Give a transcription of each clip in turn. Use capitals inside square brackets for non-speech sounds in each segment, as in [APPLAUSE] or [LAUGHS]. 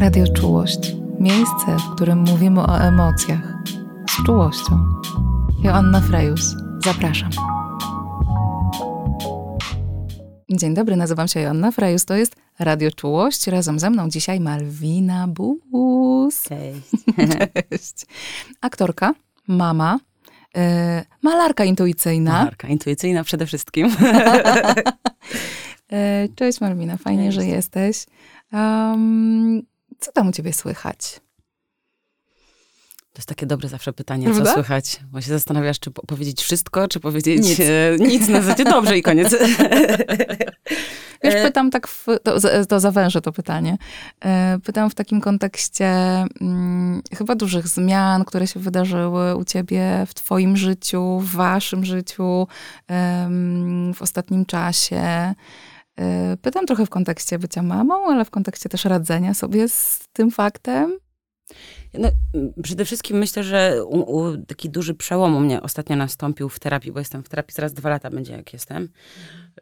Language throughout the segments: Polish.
Radio Czułość. Miejsce, w którym mówimy o emocjach. Z czułością. Joanna Frejus. Zapraszam. Dzień dobry, nazywam się Joanna Frejus. To jest Radio Czułość. Razem ze mną dzisiaj Malwina Bus. Cześć. [LAUGHS] Cześć. Aktorka, mama, yy, malarka intuicyjna. Malarka intuicyjna przede wszystkim. Yy, [LAUGHS] Cześć Malwina, fajnie, Cześć. że jesteś. Um, co tam u ciebie słychać? To jest takie dobre zawsze pytanie, Prawda? co słychać. Bo się zastanawiasz, czy po- powiedzieć wszystko, czy powiedzieć Nic. nic, nic na zasadzie dobrze i koniec. [LAUGHS] Wiesz, E, pytam tak, w, to, to zawężę to pytanie. E, Pytam w takim kontekście mm, chyba dużych zmian, które się wydarzyły u ciebie w twoim życiu, w waszym życiu w ostatnim czasie. E, Pytam trochę w kontekście bycia mamą, ale w kontekście też radzenia sobie z tym faktem. No, przede wszystkim myślę, że u, u, taki duży przełom u mnie ostatnio nastąpił w terapii, bo jestem w terapii, zaraz dwa lata będzie jak jestem,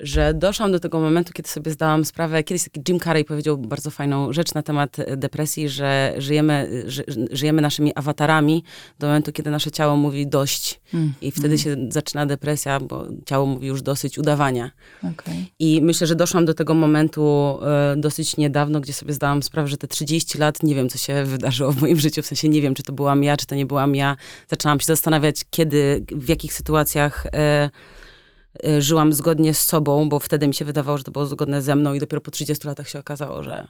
że doszłam do tego momentu, kiedy sobie zdałam sprawę, kiedyś taki Jim Carrey powiedział bardzo fajną rzecz na temat e, depresji, że żyjemy, ży, żyjemy naszymi awatarami do momentu, kiedy nasze ciało mówi dość i wtedy się zaczyna depresja, bo ciało mówi już dosyć udawania. Okej. I myślę, że doszłam do tego momentu e, dosyć niedawno, gdzie sobie zdałam sprawę, że te 30 lat nie wiem, co się wydarzyło w moim życiu. W sensie nie wiem, czy to byłam ja, czy to nie byłam ja. Zaczęłam się zastanawiać, kiedy, w jakich sytuacjach e, e, żyłam zgodnie z sobą, bo wtedy mi się wydawało, że to było zgodne ze mną i dopiero po 30 latach się okazało, że,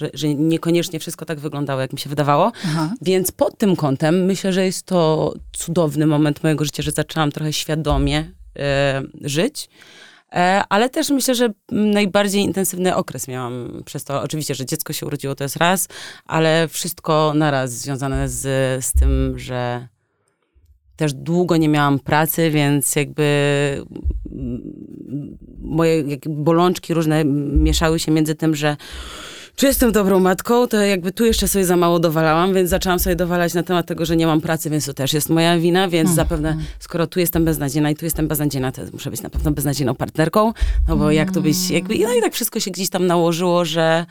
że, że niekoniecznie wszystko tak wyglądało, jak mi się wydawało. Aha. Więc pod tym kątem myślę, że jest to cudowny moment mojego życia, że zaczęłam trochę świadomie e, żyć. E, ale też myślę, że najbardziej intensywny okres miałam przez to. Oczywiście, że dziecko się urodziło, to jest raz, ale wszystko naraz związane z, z tym, że też długo nie miałam pracy, więc jakby mm, moje bolączki różne mieszały się między tym, że czy jestem dobrą matką, to jakby tu jeszcze sobie za mało dowalałam, więc zaczęłam sobie dowalać na temat tego, że nie mam pracy, więc to też jest moja wina, więc zapewne skoro tu jestem beznadziejna i tu jestem beznadziejna, to muszę być na pewno beznadziejną partnerką, no bo jak to być, jakby, no i tak wszystko się gdzieś tam nałożyło, że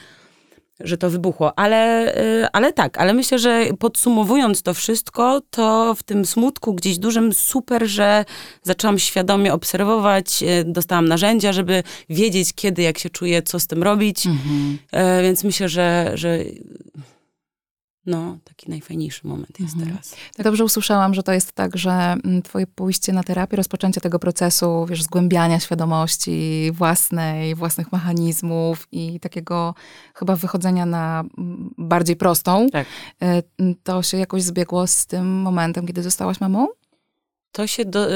że to wybuchło, ale, y, ale tak, ale myślę, że podsumowując to wszystko, to w tym smutku gdzieś dużym super, że zaczęłam świadomie obserwować, y, dostałam narzędzia, żeby wiedzieć kiedy, jak się czuję, co z tym robić, Mhm. E, więc myślę, że, że no, taki najfajniejszy moment jest Mhm. teraz. Tak dobrze usłyszałam, że to jest tak, że mm, twoje pójście na terapię, rozpoczęcie tego procesu, wiesz, zgłębiania świadomości własnej, własnych mechanizmów i takiego chyba wychodzenia na mm, bardziej prostą, Tak. e, m, to się jakoś zbiegło z tym momentem, kiedy zostałaś mamą? To się, do, y,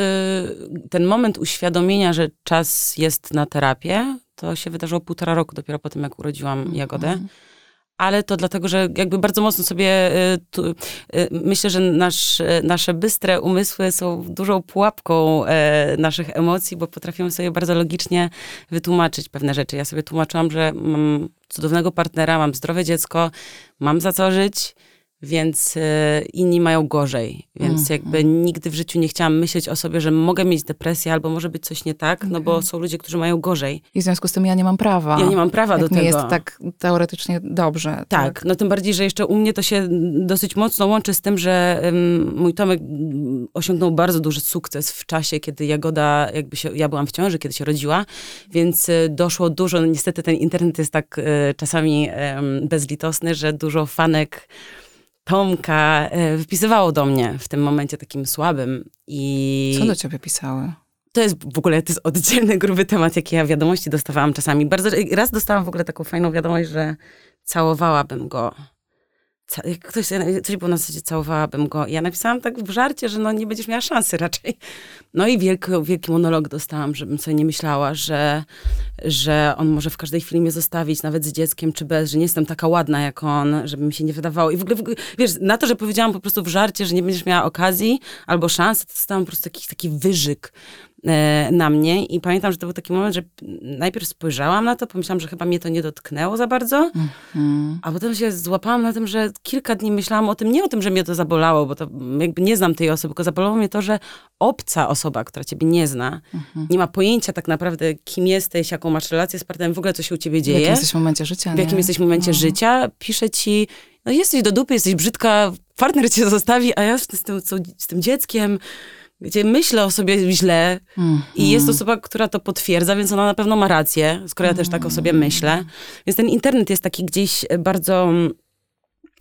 ten moment uświadomienia, że czas jest na terapię, to się wydarzyło półtora roku dopiero po tym, jak urodziłam Jagodę. Ale to dlatego, że jakby bardzo mocno sobie y, tu, y, myślę, że nasz, y, nasze bystre umysły są dużą pułapką y, naszych emocji, bo potrafią sobie bardzo logicznie wytłumaczyć pewne rzeczy. Ja sobie tłumaczyłam, że mam cudownego partnera, mam zdrowe dziecko, mam za co żyć, więc y, inni mają gorzej. Więc Mhm. jakby nigdy w życiu nie chciałam myśleć o sobie, że mogę mieć depresję albo może być coś nie tak, no bo są ludzie, którzy mają gorzej. I w związku z tym ja nie mam prawa. Ja nie mam prawa do tego. jest tak teoretycznie dobrze. Tak, no tym bardziej, że jeszcze u mnie to się dosyć mocno łączy z tym, że ym, mój Tomek osiągnął bardzo duży sukces w czasie, kiedy Jagoda, jakby się, ja byłam w ciąży, kiedy się rodziła, więc y, doszło dużo, no niestety ten internet jest tak y, czasami bezlitosny, że dużo fanek Tomka y, wypisywało do mnie w tym momencie takim słabym i... Co do ciebie pisały? To jest w ogóle to jest oddzielny, gruby temat, jakie ja wiadomości dostawałam czasami. Bardzo, raz dostałam w ogóle taką fajną wiadomość, że całowałabym go. Jak ktoś, coś było na zasadzie całowałabym go. Ja napisałam tak w żarcie, że no nie będziesz miała szansy [LAUGHS] raczej. No i wielki, wielki monolog dostałam, żebym sobie nie myślała, że, że on może w każdej chwili mnie zostawić, nawet z dzieckiem czy bez, że nie jestem taka ładna jak on, żeby mi się nie wydawało. I w ogóle, w ogóle wiesz, na to, że powiedziałam po prostu w żarcie, że nie będziesz miała okazji albo szansy, to dostałam po prostu jakiś taki wyżyk. E, na mnie i pamiętam, że to był taki moment, że najpierw spojrzałam na to, pomyślałam, że chyba mnie to nie dotknęło za bardzo, Mhm. a potem się złapałam na tym, że kilka dni myślałam o tym, nie o tym, że mnie to zabolało, bo to jakby nie znam tej osoby, tylko zabolało mnie to, że obca osoba, która ciebie nie zna, Mhm. nie ma pojęcia tak naprawdę, kim jesteś, jaką masz relację z partnerem, w ogóle co się u ciebie W jakim dzieje, jesteś momencie życia, w nie? jakim jesteś momencie No. życia, pisze ci, no jesteś do dupy, jesteś brzydka, partner cię zostawi, a ja z tym, z tym dzieckiem, gdzie myślę o sobie źle Mhm. i jest osoba, która to potwierdza, więc ona na pewno ma rację, skoro ja też tak o sobie myślę. Więc ten internet jest taki gdzieś bardzo, mm,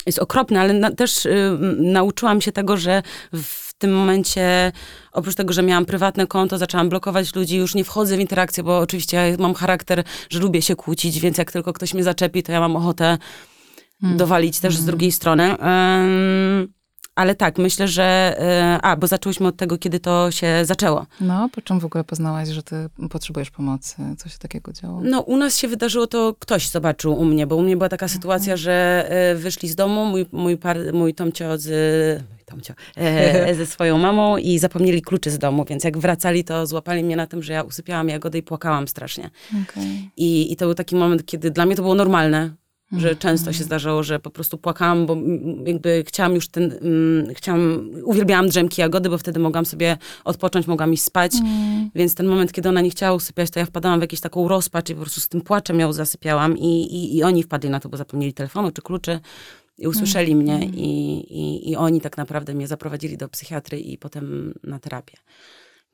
jest okropny, ale na, też y, nauczyłam się tego, że w tym momencie, oprócz tego, że miałam prywatne konto, zaczęłam blokować ludzi, już nie wchodzę w interakcję, bo oczywiście ja mam charakter, że lubię się kłócić, więc jak tylko ktoś mnie zaczepi, to ja mam ochotę dowalić też z drugiej strony. Ym, ale tak, myślę, że... y, a, bo zaczęłyśmy od tego, kiedy to się zaczęło. No, po czym w ogóle poznałaś, że ty potrzebujesz pomocy? Co się takiego działo? No, u nas się wydarzyło to, ktoś zobaczył u mnie, bo u mnie była taka sytuacja, że e, wyszli z domu, mój, mój, par, mój Tomcio z... Tomcio, e, [LAUGHS] ze swoją mamą i zapomnieli kluczy z domu, więc jak wracali, to złapali mnie na tym, że ja usypiałam jagodę i płakałam strasznie. Okej. I, I to był taki moment, kiedy dla mnie to było normalne, że Mhm. często się zdarzało, że po prostu płakałam, bo mm, jakby chciałam już ten, mm, chciałam, uwielbiałam drzemki jagody, bo wtedy mogłam sobie odpocząć, mogłam iść spać, Mm. więc ten moment, kiedy ona nie chciała usypiać, to ja wpadałam w jakąś taką rozpacz i po prostu z tym płaczem ją zasypiałam i, i, i oni wpadli na to, bo zapomnieli telefonu czy kluczy i usłyszeli mnie i, i, i oni tak naprawdę mnie zaprowadzili do psychiatry i potem na terapię.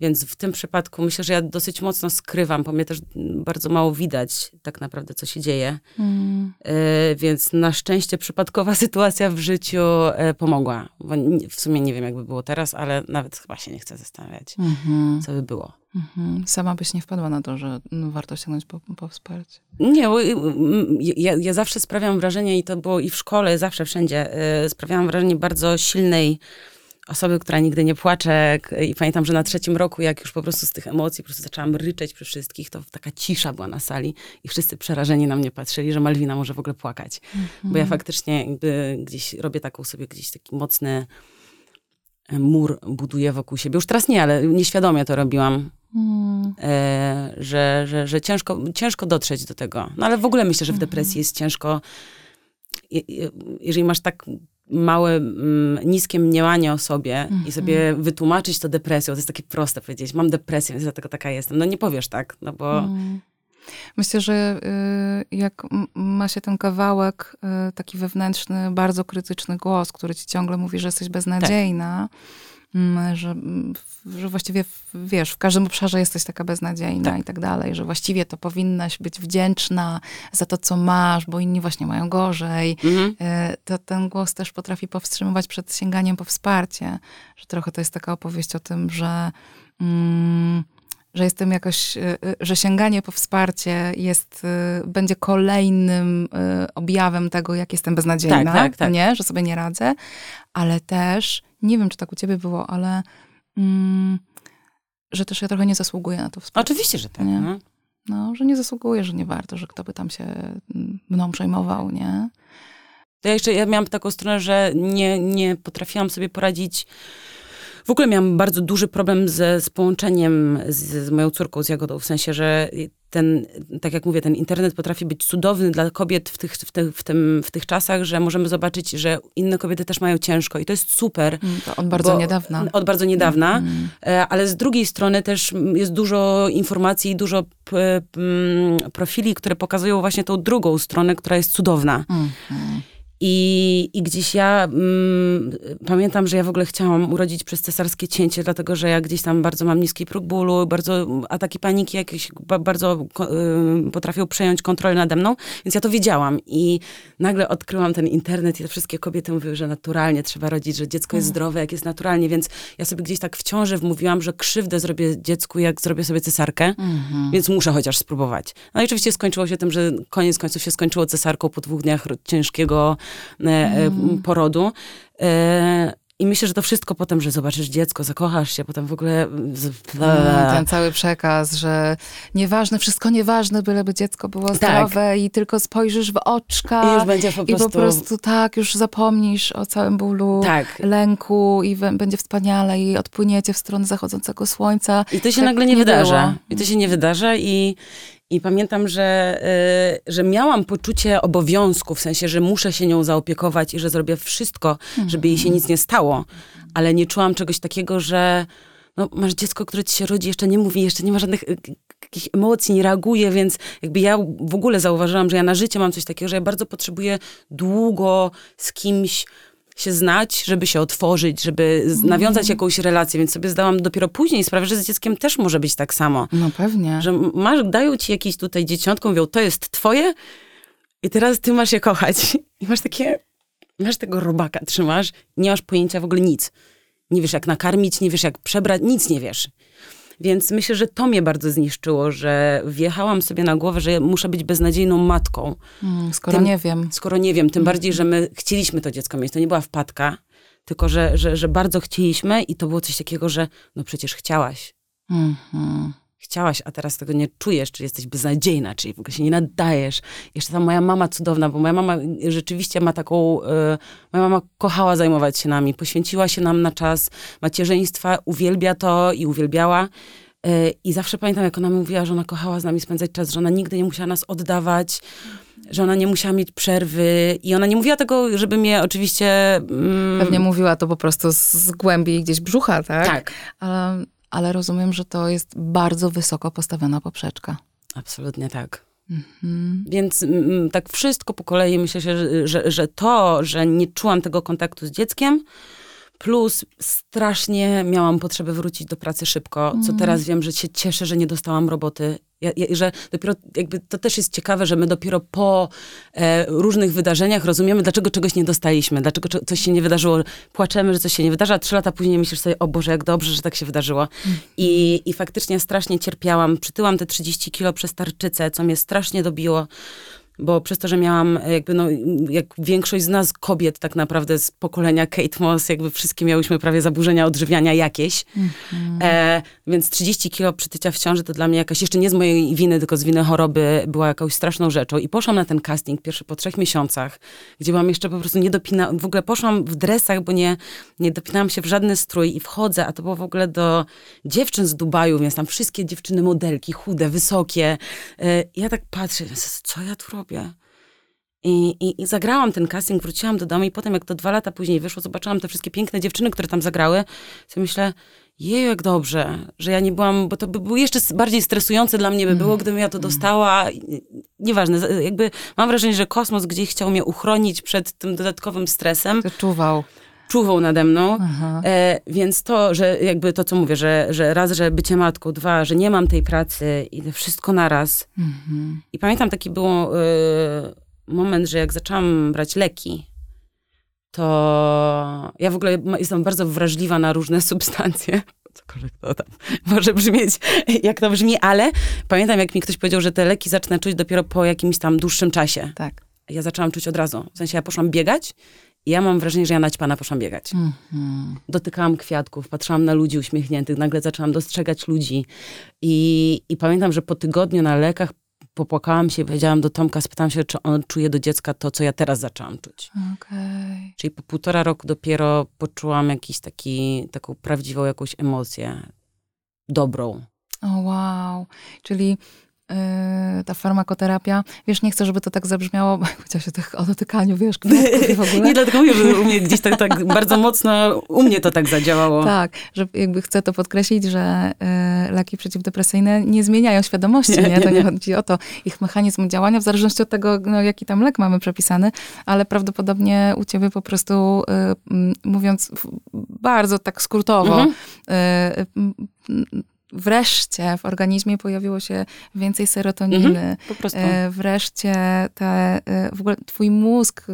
Więc w tym przypadku myślę, że ja dosyć mocno skrywam, bo mnie też bardzo mało widać tak naprawdę, co się dzieje. Mm. E, więc na szczęście przypadkowa [LAUGHS] sytuacja w życiu e, pomogła. Bo w sumie nie wiem, jakby było teraz, ale nawet chyba się nie chcę zastanawiać, Mhm. co by było. Mhm. Sama byś nie wpadła na to, że no, warto sięgnąć po, po wsparcie. Nie, bo, y, mm, ja, ja zawsze sprawiam wrażenie, i to było i w szkole, zawsze wszędzie, y, sprawiałam wrażenie bardzo silnej osoby, która nigdy nie płacze. I pamiętam, że na trzecim roku, jak już po prostu z tych emocji po prostu zaczęłam ryczeć przy wszystkich, to taka cisza była na sali i wszyscy przerażeni na mnie patrzyli, że Malwina może w ogóle płakać. Bo ja faktycznie jakby gdzieś robię taką sobie gdzieś taki mocny e, mur buduję wokół siebie. Już teraz nie, ale nieświadomie to robiłam. Mm. E, że, że, że ciężko, ciężko dotrzeć do tego. No ale w ogóle myślę, że w depresji jest ciężko. Je- je- Jeżeli masz tak małe, mm, niskie mniemanie o sobie i sobie wytłumaczyć to depresją, to jest takie proste powiedzieć, mam depresję, więc dlatego taka jestem. No nie powiesz tak, no bo Mm. Myślę, że y, jak ma się ten kawałek, y, taki wewnętrzny, bardzo krytyczny głos, który ci ciągle mówi, że jesteś beznadziejna, mm, że, mm, że właściwie wiesz, w każdym obszarze jesteś taka beznadziejna Tak. i tak dalej, że właściwie to powinnaś być wdzięczna za to, co masz, bo inni właśnie mają gorzej. mhm. Y, to ten głos też potrafi powstrzymywać przed sięganiem po wsparcie. Że trochę to jest taka opowieść o tym, że, mm, że jestem jakoś, y, y, że sięganie po wsparcie jest, y, będzie kolejnym objawem tego, jak jestem beznadziejna, Tak, tak, tak. nie? Że sobie nie radzę, ale też, nie wiem, czy tak u ciebie było, ale mm, że też ja trochę nie zasługuję na to wsparcie. oczywiście, że tak. Nie. No. No, że nie zasługuję, że nie warto, że kto by tam się mm, mną przejmował, nie? To ja jeszcze ja miałam taką stronę, że nie, nie potrafiłam sobie poradzić. W ogóle miałam bardzo duży problem ze, z połączeniem z, z moją córką, z Jagodą, w sensie, że ten, tak jak mówię, ten internet potrafi być cudowny dla kobiet w tych, w, tych, w, tym, w tych czasach, że możemy zobaczyć, że inne kobiety też mają ciężko i to jest super. Mm, To od bardzo niedawna. Od bardzo niedawna, Mm. e, ale z drugiej strony też mm, jest dużo informacji i dużo p, mm, profili, które pokazują właśnie tą drugą stronę, która jest cudowna. Mhm. I, I gdzieś ja mm, pamiętam, że ja w ogóle chciałam urodzić przez cesarskie cięcie, dlatego że ja gdzieś tam bardzo mam niski próg bólu, bardzo ataki paniki jakieś ba, bardzo y, potrafią przejąć kontrolę nade mną, więc ja to wiedziałam. I nagle odkryłam ten internet i te wszystkie kobiety mówiły, że naturalnie trzeba rodzić, że dziecko jest zdrowe, jak jest naturalnie, więc ja sobie gdzieś tak w ciąży wmówiłam, że krzywdę zrobię dziecku, jak zrobię sobie cesarkę, Mhm. więc muszę chociaż spróbować. No i oczywiście skończyło się tym, że koniec końców się skończyło cesarką po dwóch dniach ciężkiego e, porodu. E, I myślę, że to wszystko potem, że zobaczysz dziecko, zakochasz się, potem w ogóle... Mm, ten cały przekaz, że nieważne, wszystko nieważne, byleby dziecko było Tak. zdrowe i tylko spojrzysz w oczka. I już będzie po I po prostu- prostu tak, już zapomnisz o całym bólu, Tak. lęku i będzie wspaniale i odpłyniecie w stronę zachodzącego słońca. I to się Tak nagle nie, nie wydarza. było. I to się nie wydarza i, i pamiętam, że, y, że miałam poczucie obowiązku, w sensie, że muszę się nią zaopiekować i że zrobię wszystko, żeby jej się nic nie stało, ale nie czułam czegoś takiego, że no, masz dziecko, które ci się rodzi, jeszcze nie mówi, jeszcze nie ma żadnych y, jakichś emocji, nie reaguje, więc jakby ja w ogóle zauważyłam, że ja na życie mam coś takiego, że ja bardzo potrzebuję długo z kimś się znać, żeby się otworzyć, żeby nawiązać jakąś relację, więc sobie zdałam dopiero później sprawę, że z dzieckiem też może być tak samo. No pewnie. Że masz, dają ci jakieś tutaj dzieciątko, mówią, to jest twoje i teraz ty masz je kochać. I masz takie, masz tego robaka, trzymasz, nie masz pojęcia w ogóle nic. Nie wiesz jak nakarmić, nie wiesz jak przebrać, nic nie wiesz. Więc myślę, że to mnie bardzo zniszczyło, że wjechałam sobie na głowę, że muszę być beznadziejną matką. Mm, skoro tym- nie wiem. Skoro nie wiem, tym bardziej, że my chcieliśmy to dziecko mieć. To nie była wpadka, tylko że, że, że bardzo chcieliśmy i to było coś takiego, że no przecież chciałaś. Mhm. Chciałaś, a teraz tego nie czujesz, czy jesteś beznadziejna, czyli w ogóle się nie nadajesz. Jeszcze ta moja mama cudowna, bo moja mama rzeczywiście ma taką, e, moja mama kochała zajmować się nami, poświęciła się nam na czas macierzyństwa, uwielbia to i uwielbiała. E, I zawsze pamiętam, jak ona mówiła, że ona kochała z nami spędzać czas, że ona nigdy nie musiała nas oddawać, że ona nie musiała mieć przerwy. I ona nie mówiła tego, żeby mnie oczywiście... Mm, Pewnie mówiła to po prostu z, z głębi gdzieś brzucha, tak? Tak, Ale, ale rozumiem, że to jest bardzo wysoko postawiona poprzeczka. absolutnie tak. Mhm. Więc mm, tak wszystko po kolei myślę, że, że, że to, że nie czułam tego kontaktu z dzieckiem, plus strasznie miałam potrzebę wrócić do pracy szybko, co teraz wiem, że się cieszę, że nie dostałam roboty. Ja, ja, że dopiero jakby to też jest ciekawe, że my dopiero po e, różnych wydarzeniach rozumiemy, dlaczego czegoś nie dostaliśmy, dlaczego cze- coś się nie wydarzyło. Płaczemy, że coś się nie wydarza, a trzy lata później myślisz sobie, o Boże, jak dobrze, że tak się wydarzyło. I, I faktycznie strasznie cierpiałam. Przytyłam te 30 kilo przez tarczycę, co mnie strasznie dobiło bo przez to, że miałam jakby no, jak większość z nas kobiet tak naprawdę z pokolenia Kate Moss, jakby wszystkie miałyśmy prawie zaburzenia odżywiania jakieś. E, więc 30 kilo przytycia w ciąży to dla mnie jakaś, jeszcze nie z mojej winy, tylko z winy choroby, była jakąś straszną rzeczą. I poszłam na ten casting pierwszy po trzech miesiącach, gdzie byłam jeszcze po prostu nie dopina, w ogóle poszłam w dresach, bo nie, nie dopinałam się w żadny strój i wchodzę, a to było w ogóle do dziewczyn z Dubaju, więc tam wszystkie dziewczyny modelki, chude, wysokie. E, ja tak patrzę, co ja tu robię? I, i, I zagrałam ten casting, wróciłam do domu i potem jak to dwa lata później wyszło, zobaczyłam te wszystkie piękne dziewczyny, które tam zagrały, sobie myślę, jeju, jak dobrze, że ja nie byłam, bo to by było jeszcze bardziej stresujące dla mnie by było, gdybym ja to dostała. I- Nieważne, jakby mam wrażenie, że kosmos gdzieś chciał mnie uchronić przed tym dodatkowym stresem, To czuwał. nade mną. E, więc to, że jakby to, co mówię, że, że raz, że bycie matką, dwa, że nie mam tej pracy i wszystko naraz. Mhm. I pamiętam taki był e, moment, że jak zaczęłam brać leki, to ja w ogóle jestem bardzo wrażliwa na różne [LAUGHS] substancje. Cokolwiek to tam może brzmieć, jak to brzmi, ale pamiętam, jak mi ktoś powiedział, że te leki zacznę czuć dopiero po jakimś tam dłuższym czasie. Tak. Ja zaczęłam czuć od razu. W sensie ja poszłam biegać ja mam wrażenie, że ja naćpana poszłam biegać Mhm. dotykałam kwiatków, patrzyłam na ludzi uśmiechniętych, nagle zaczęłam dostrzegać ludzi. I, I pamiętam, że po tygodniu na lekach popłakałam się i powiedziałam do Tomka, spytałam się, czy on czuje do dziecka to, co ja teraz zaczęłam czuć. Okej. Czyli po półtora roku dopiero poczułam jakiś taki, taką prawdziwą jakąś emocję. Dobrą. O wow. Czyli ta farmakoterapia, wiesz, nie chcę, żeby to tak zabrzmiało, bo powiedziałaś o, tych, o dotykaniu, wiesz, i w ogóle. [LAUGHS] Nie dlatego mówię, że u mnie gdzieś tak, tak bardzo mocno, u mnie to tak zadziałało. Tak, że jakby chcę to podkreślić, że y, leki przeciwdepresyjne nie zmieniają świadomości, Nie, nie, To nie nie. chodzi o to, ich mechanizm działania, w zależności od tego, no, jaki tam lek mamy przepisany, ale prawdopodobnie u ciebie po prostu, y, mówiąc bardzo tak skrótowo, Mhm. Wreszcie w organizmie pojawiło się więcej serotoniny, Po prostu. E, Wreszcie te, e, w ogóle twój mózg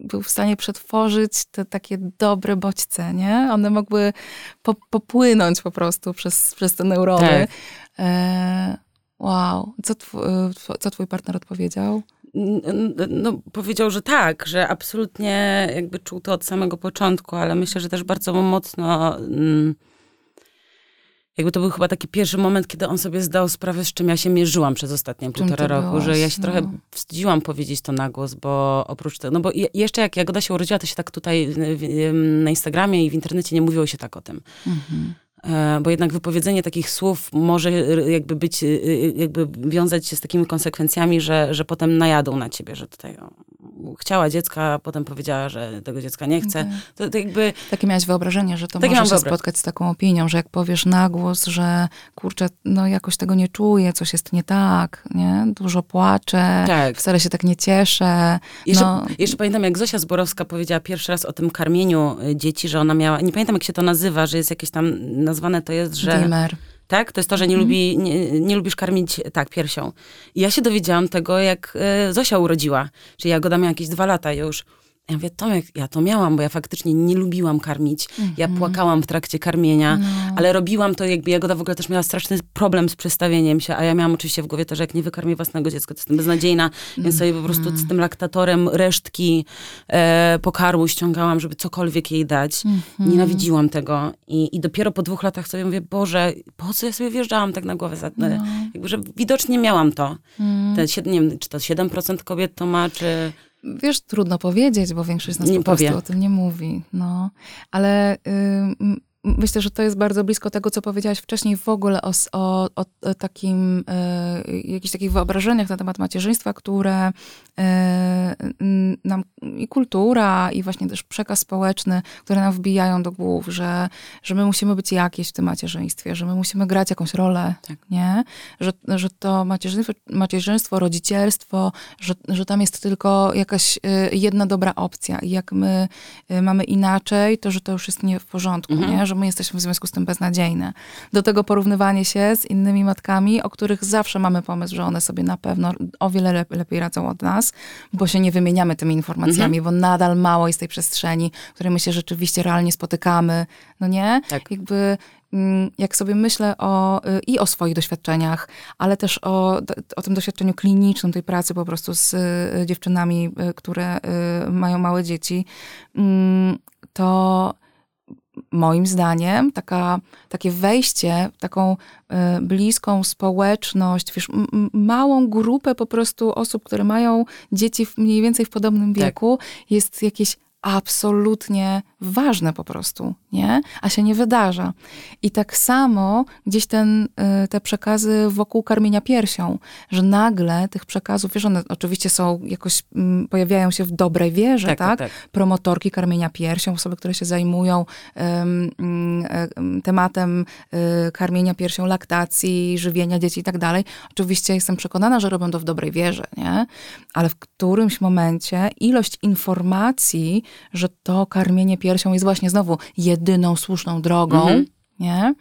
był w stanie przetworzyć te takie dobre bodźce, nie? One mogły po, popłynąć po prostu przez, przez te neurony. Tak. E, wow. Co, tw, tw- co twój partner odpowiedział? no, powiedział, że tak, że absolutnie jakby czuł to od samego początku, ale myślę, że też bardzo mocno mm, jakby to był chyba taki pierwszy moment, kiedy on sobie zdał sprawę, z czym ja się mierzyłam przez ostatnie półtora roku, że ja się no. trochę wstydziłam powiedzieć to na głos, bo oprócz tego, no bo jeszcze jak Jagoda się urodziła, to się tak tutaj na Instagramie i w internecie nie mówiło się tak o tym. Mhm. E, bo jednak wypowiedzenie takich słów może jakby być, y, y, jakby wiązać się z takimi konsekwencjami, że, że potem najadą na ciebie, że tutaj chciała dziecka, a potem powiedziała, że tego dziecka nie chce. Okay. To, to jakby... Takie miałeś wyobrażenie, że to Takie może się spotkać z taką opinią, że jak powiesz na głos, że kurczę, no jakoś tego nie czuję, coś jest nie tak, nie? Dużo płaczę, tak. wcale się tak nie cieszę. Jeszcze, no. jeszcze pamiętam, jak Zosia Zborowska powiedziała pierwszy raz o tym karmieniu y, dzieci, że ona miała, nie pamiętam jak się to nazywa, że jest jakieś tam nazwane to jest, że... Gamer tak? To jest to, że nie, mm. lubi, nie, nie, lubisz karmić, tak, piersią. I ja się dowiedziałam tego, jak e, Zosia urodziła. Czyli Jagoda miała jakieś dwa lata już. Ja mówię, Tomek, ja to miałam, bo ja faktycznie nie lubiłam karmić. Mm -hmm. Ja mhm. płakałam w trakcie karmienia, no. ale robiłam to jakby Jagoda w ogóle też miała straszny problem z przestawieniem się, a ja miałam oczywiście w głowie to, że jak nie wykarmię własnego dziecka, to jestem beznadziejna, mm -hmm. więc sobie po prostu z tym laktatorem resztki e, pokarmu ściągałam, żeby cokolwiek jej dać. Mm -hmm. Nienawidziłam tego I, i dopiero po dwóch latach sobie mówię, Boże, po co ja sobie wjeżdżałam tak na głowę? Za, no. Jakby, że widocznie miałam to. Mm. Te, nie wiem, czy to 7% kobiet to ma, czy... Wiesz, trudno powiedzieć, bo większość z nas nie po prostu o tym nie mówi. No. Ale y, Myślę, że to jest bardzo blisko tego, co powiedziałaś wcześniej w ogóle o, o, o takim, e, jakichś takich wyobrażeniach na temat macierzyństwa, które nam i kultura, i właśnie też przekaz społeczny, które nam wbijają do głów, że, że my musimy być jakieś w tym macierzyństwie, że my musimy grać jakąś rolę, tak. nie? Że, że to macierzyństwo, macierzyństwo rodzicielstwo, że, że tam jest tylko jakaś e, jedna dobra opcja i jak my e, mamy inaczej, to że to już jest nie w porządku, mhm. nie? że my jesteśmy w związku z tym beznadziejne. Do tego porównywanie się z innymi matkami, o których zawsze mamy pomysł, że one sobie na pewno o wiele lepiej, radzą od nas, bo się nie wymieniamy tymi informacjami, mhm. bo nadal mało jest tej przestrzeni, w której my się rzeczywiście realnie spotykamy, no nie? Tak. Jakby mm, jak sobie myślę o, y, i o swoich doświadczeniach, ale też o, o tym doświadczeniu klinicznym, tej pracy po prostu z y, dziewczynami, y, które mają małe dzieci, mm, to moim zdaniem taka, takie wejście w taką y, bliską społeczność, wiesz, małą grupę po prostu osób, które mają dzieci w, mniej więcej w podobnym tak. wieku, tak. jest jakieś absolutnie ważne po prostu, nie? A się nie wydarza. I tak samo gdzieś ten, y, te przekazy wokół karmienia piersią, że nagle tych przekazów, wiesz, one oczywiście są jakoś, mm, pojawiają się w dobrej wierze, tak? tak? tak. Promotorki karmienia piersią, osoby, które się zajmują um, um, tematem um, karmienia piersią, laktacji, żywienia dzieci i tak dalej. Oczywiście jestem przekonana, że robią to w dobrej wierze, nie? Ale w którymś momencie ilość informacji, że to karmienie piersią jest właśnie znowu jedyną słuszną drogą, mhm. nie?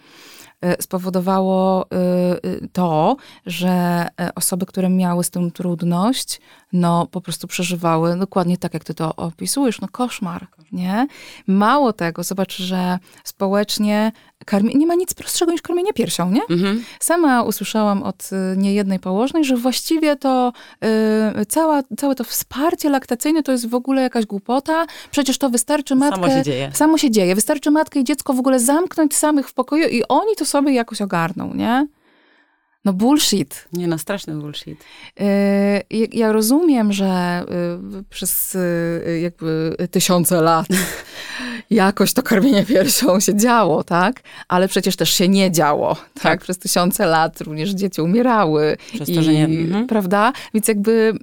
Y, spowodowało y, y, to, że osoby, które miały z tym trudność, no po prostu przeżywały dokładnie tak, jak ty to opisujesz, no koszmar, nie? Mało tego, zobacz, że społecznie karmi- nie ma nic prostszego niż karmienie piersią, nie? Mhm. Sama usłyszałam od y, niejednej położnej, że właściwie to y, cała, całe to wsparcie laktacyjne to jest w ogóle jakaś głupota, przecież to wystarczy matkę... Samo się dzieje. Samo się dzieje. Wystarczy matkę i dziecko w ogóle zamknąć samych w pokoju i oni to sobie jakoś ogarną, nie? No bullshit. Nie no, straszny bullshit. Y, ja rozumiem, że y, przez y, jakby tysiące lat [LAUGHS] jakoś to karmienie piersią się działo, tak? Ale przecież też się nie działo, tak? tak. Przez tysiące lat również dzieci umierały. Przez to, że nie... Mhm. Prawda? Więc jakby,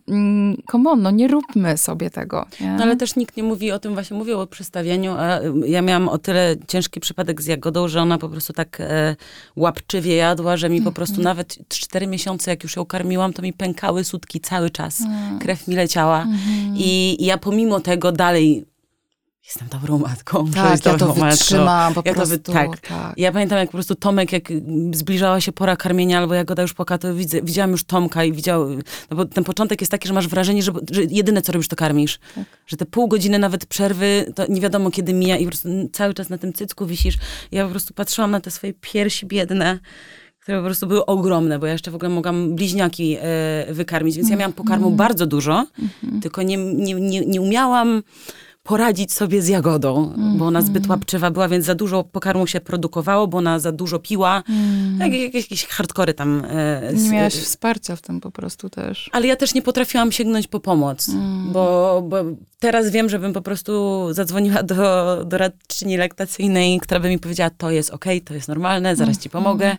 come on, no nie róbmy sobie tego. Nie? No ale też nikt nie mówi o tym, właśnie mówił o przestawieniu, a ja miałam o tyle ciężki przypadek z Jagodą, że ona po prostu tak e, łapczywie jadła, że mi po prostu mhm. nawet cztery miesiące, jak już ją karmiłam, to mi pękały sutki cały czas. Mm. Krew mi leciała. Mhm. I, I ja pomimo tego dalej jestem dobrą matką. Tak, ja to wytrzymałam po ja prostu. Tak. tak. Ja pamiętam, jak po prostu Tomek, jak zbliżała się pora karmienia, albo Jagoda już płakała, to widzę, widziałam już Tomka i widział, no bo ten początek jest taki, że masz wrażenie, że, że jedyne, co robisz, to karmisz. Tak. Że te pół godziny nawet przerwy, to nie wiadomo kiedy mija i po prostu cały czas na tym cycku wisisz. Ja po prostu patrzyłam na te swoje piersi biedne, które po prostu były ogromne, bo ja jeszcze w ogóle mogłam bliźniaki e, wykarmić, więc ja miałam pokarmu Mhm. bardzo dużo, tylko nie, nie, nie, nie umiałam poradzić sobie z jagodą, bo ona zbyt łapczywa była, więc za dużo pokarmu się produkowało, bo ona za dużo piła. Tak, jakieś, jakieś hardkory tam. e, Nie miałaś wsparcia w tym po prostu też. ale ja też nie potrafiłam sięgnąć po pomoc, bo, bo teraz wiem, że bym po prostu zadzwoniła do doradczyni laktacyjnej, która by mi powiedziała, to jest okej, to jest normalne, zaraz ci pomogę.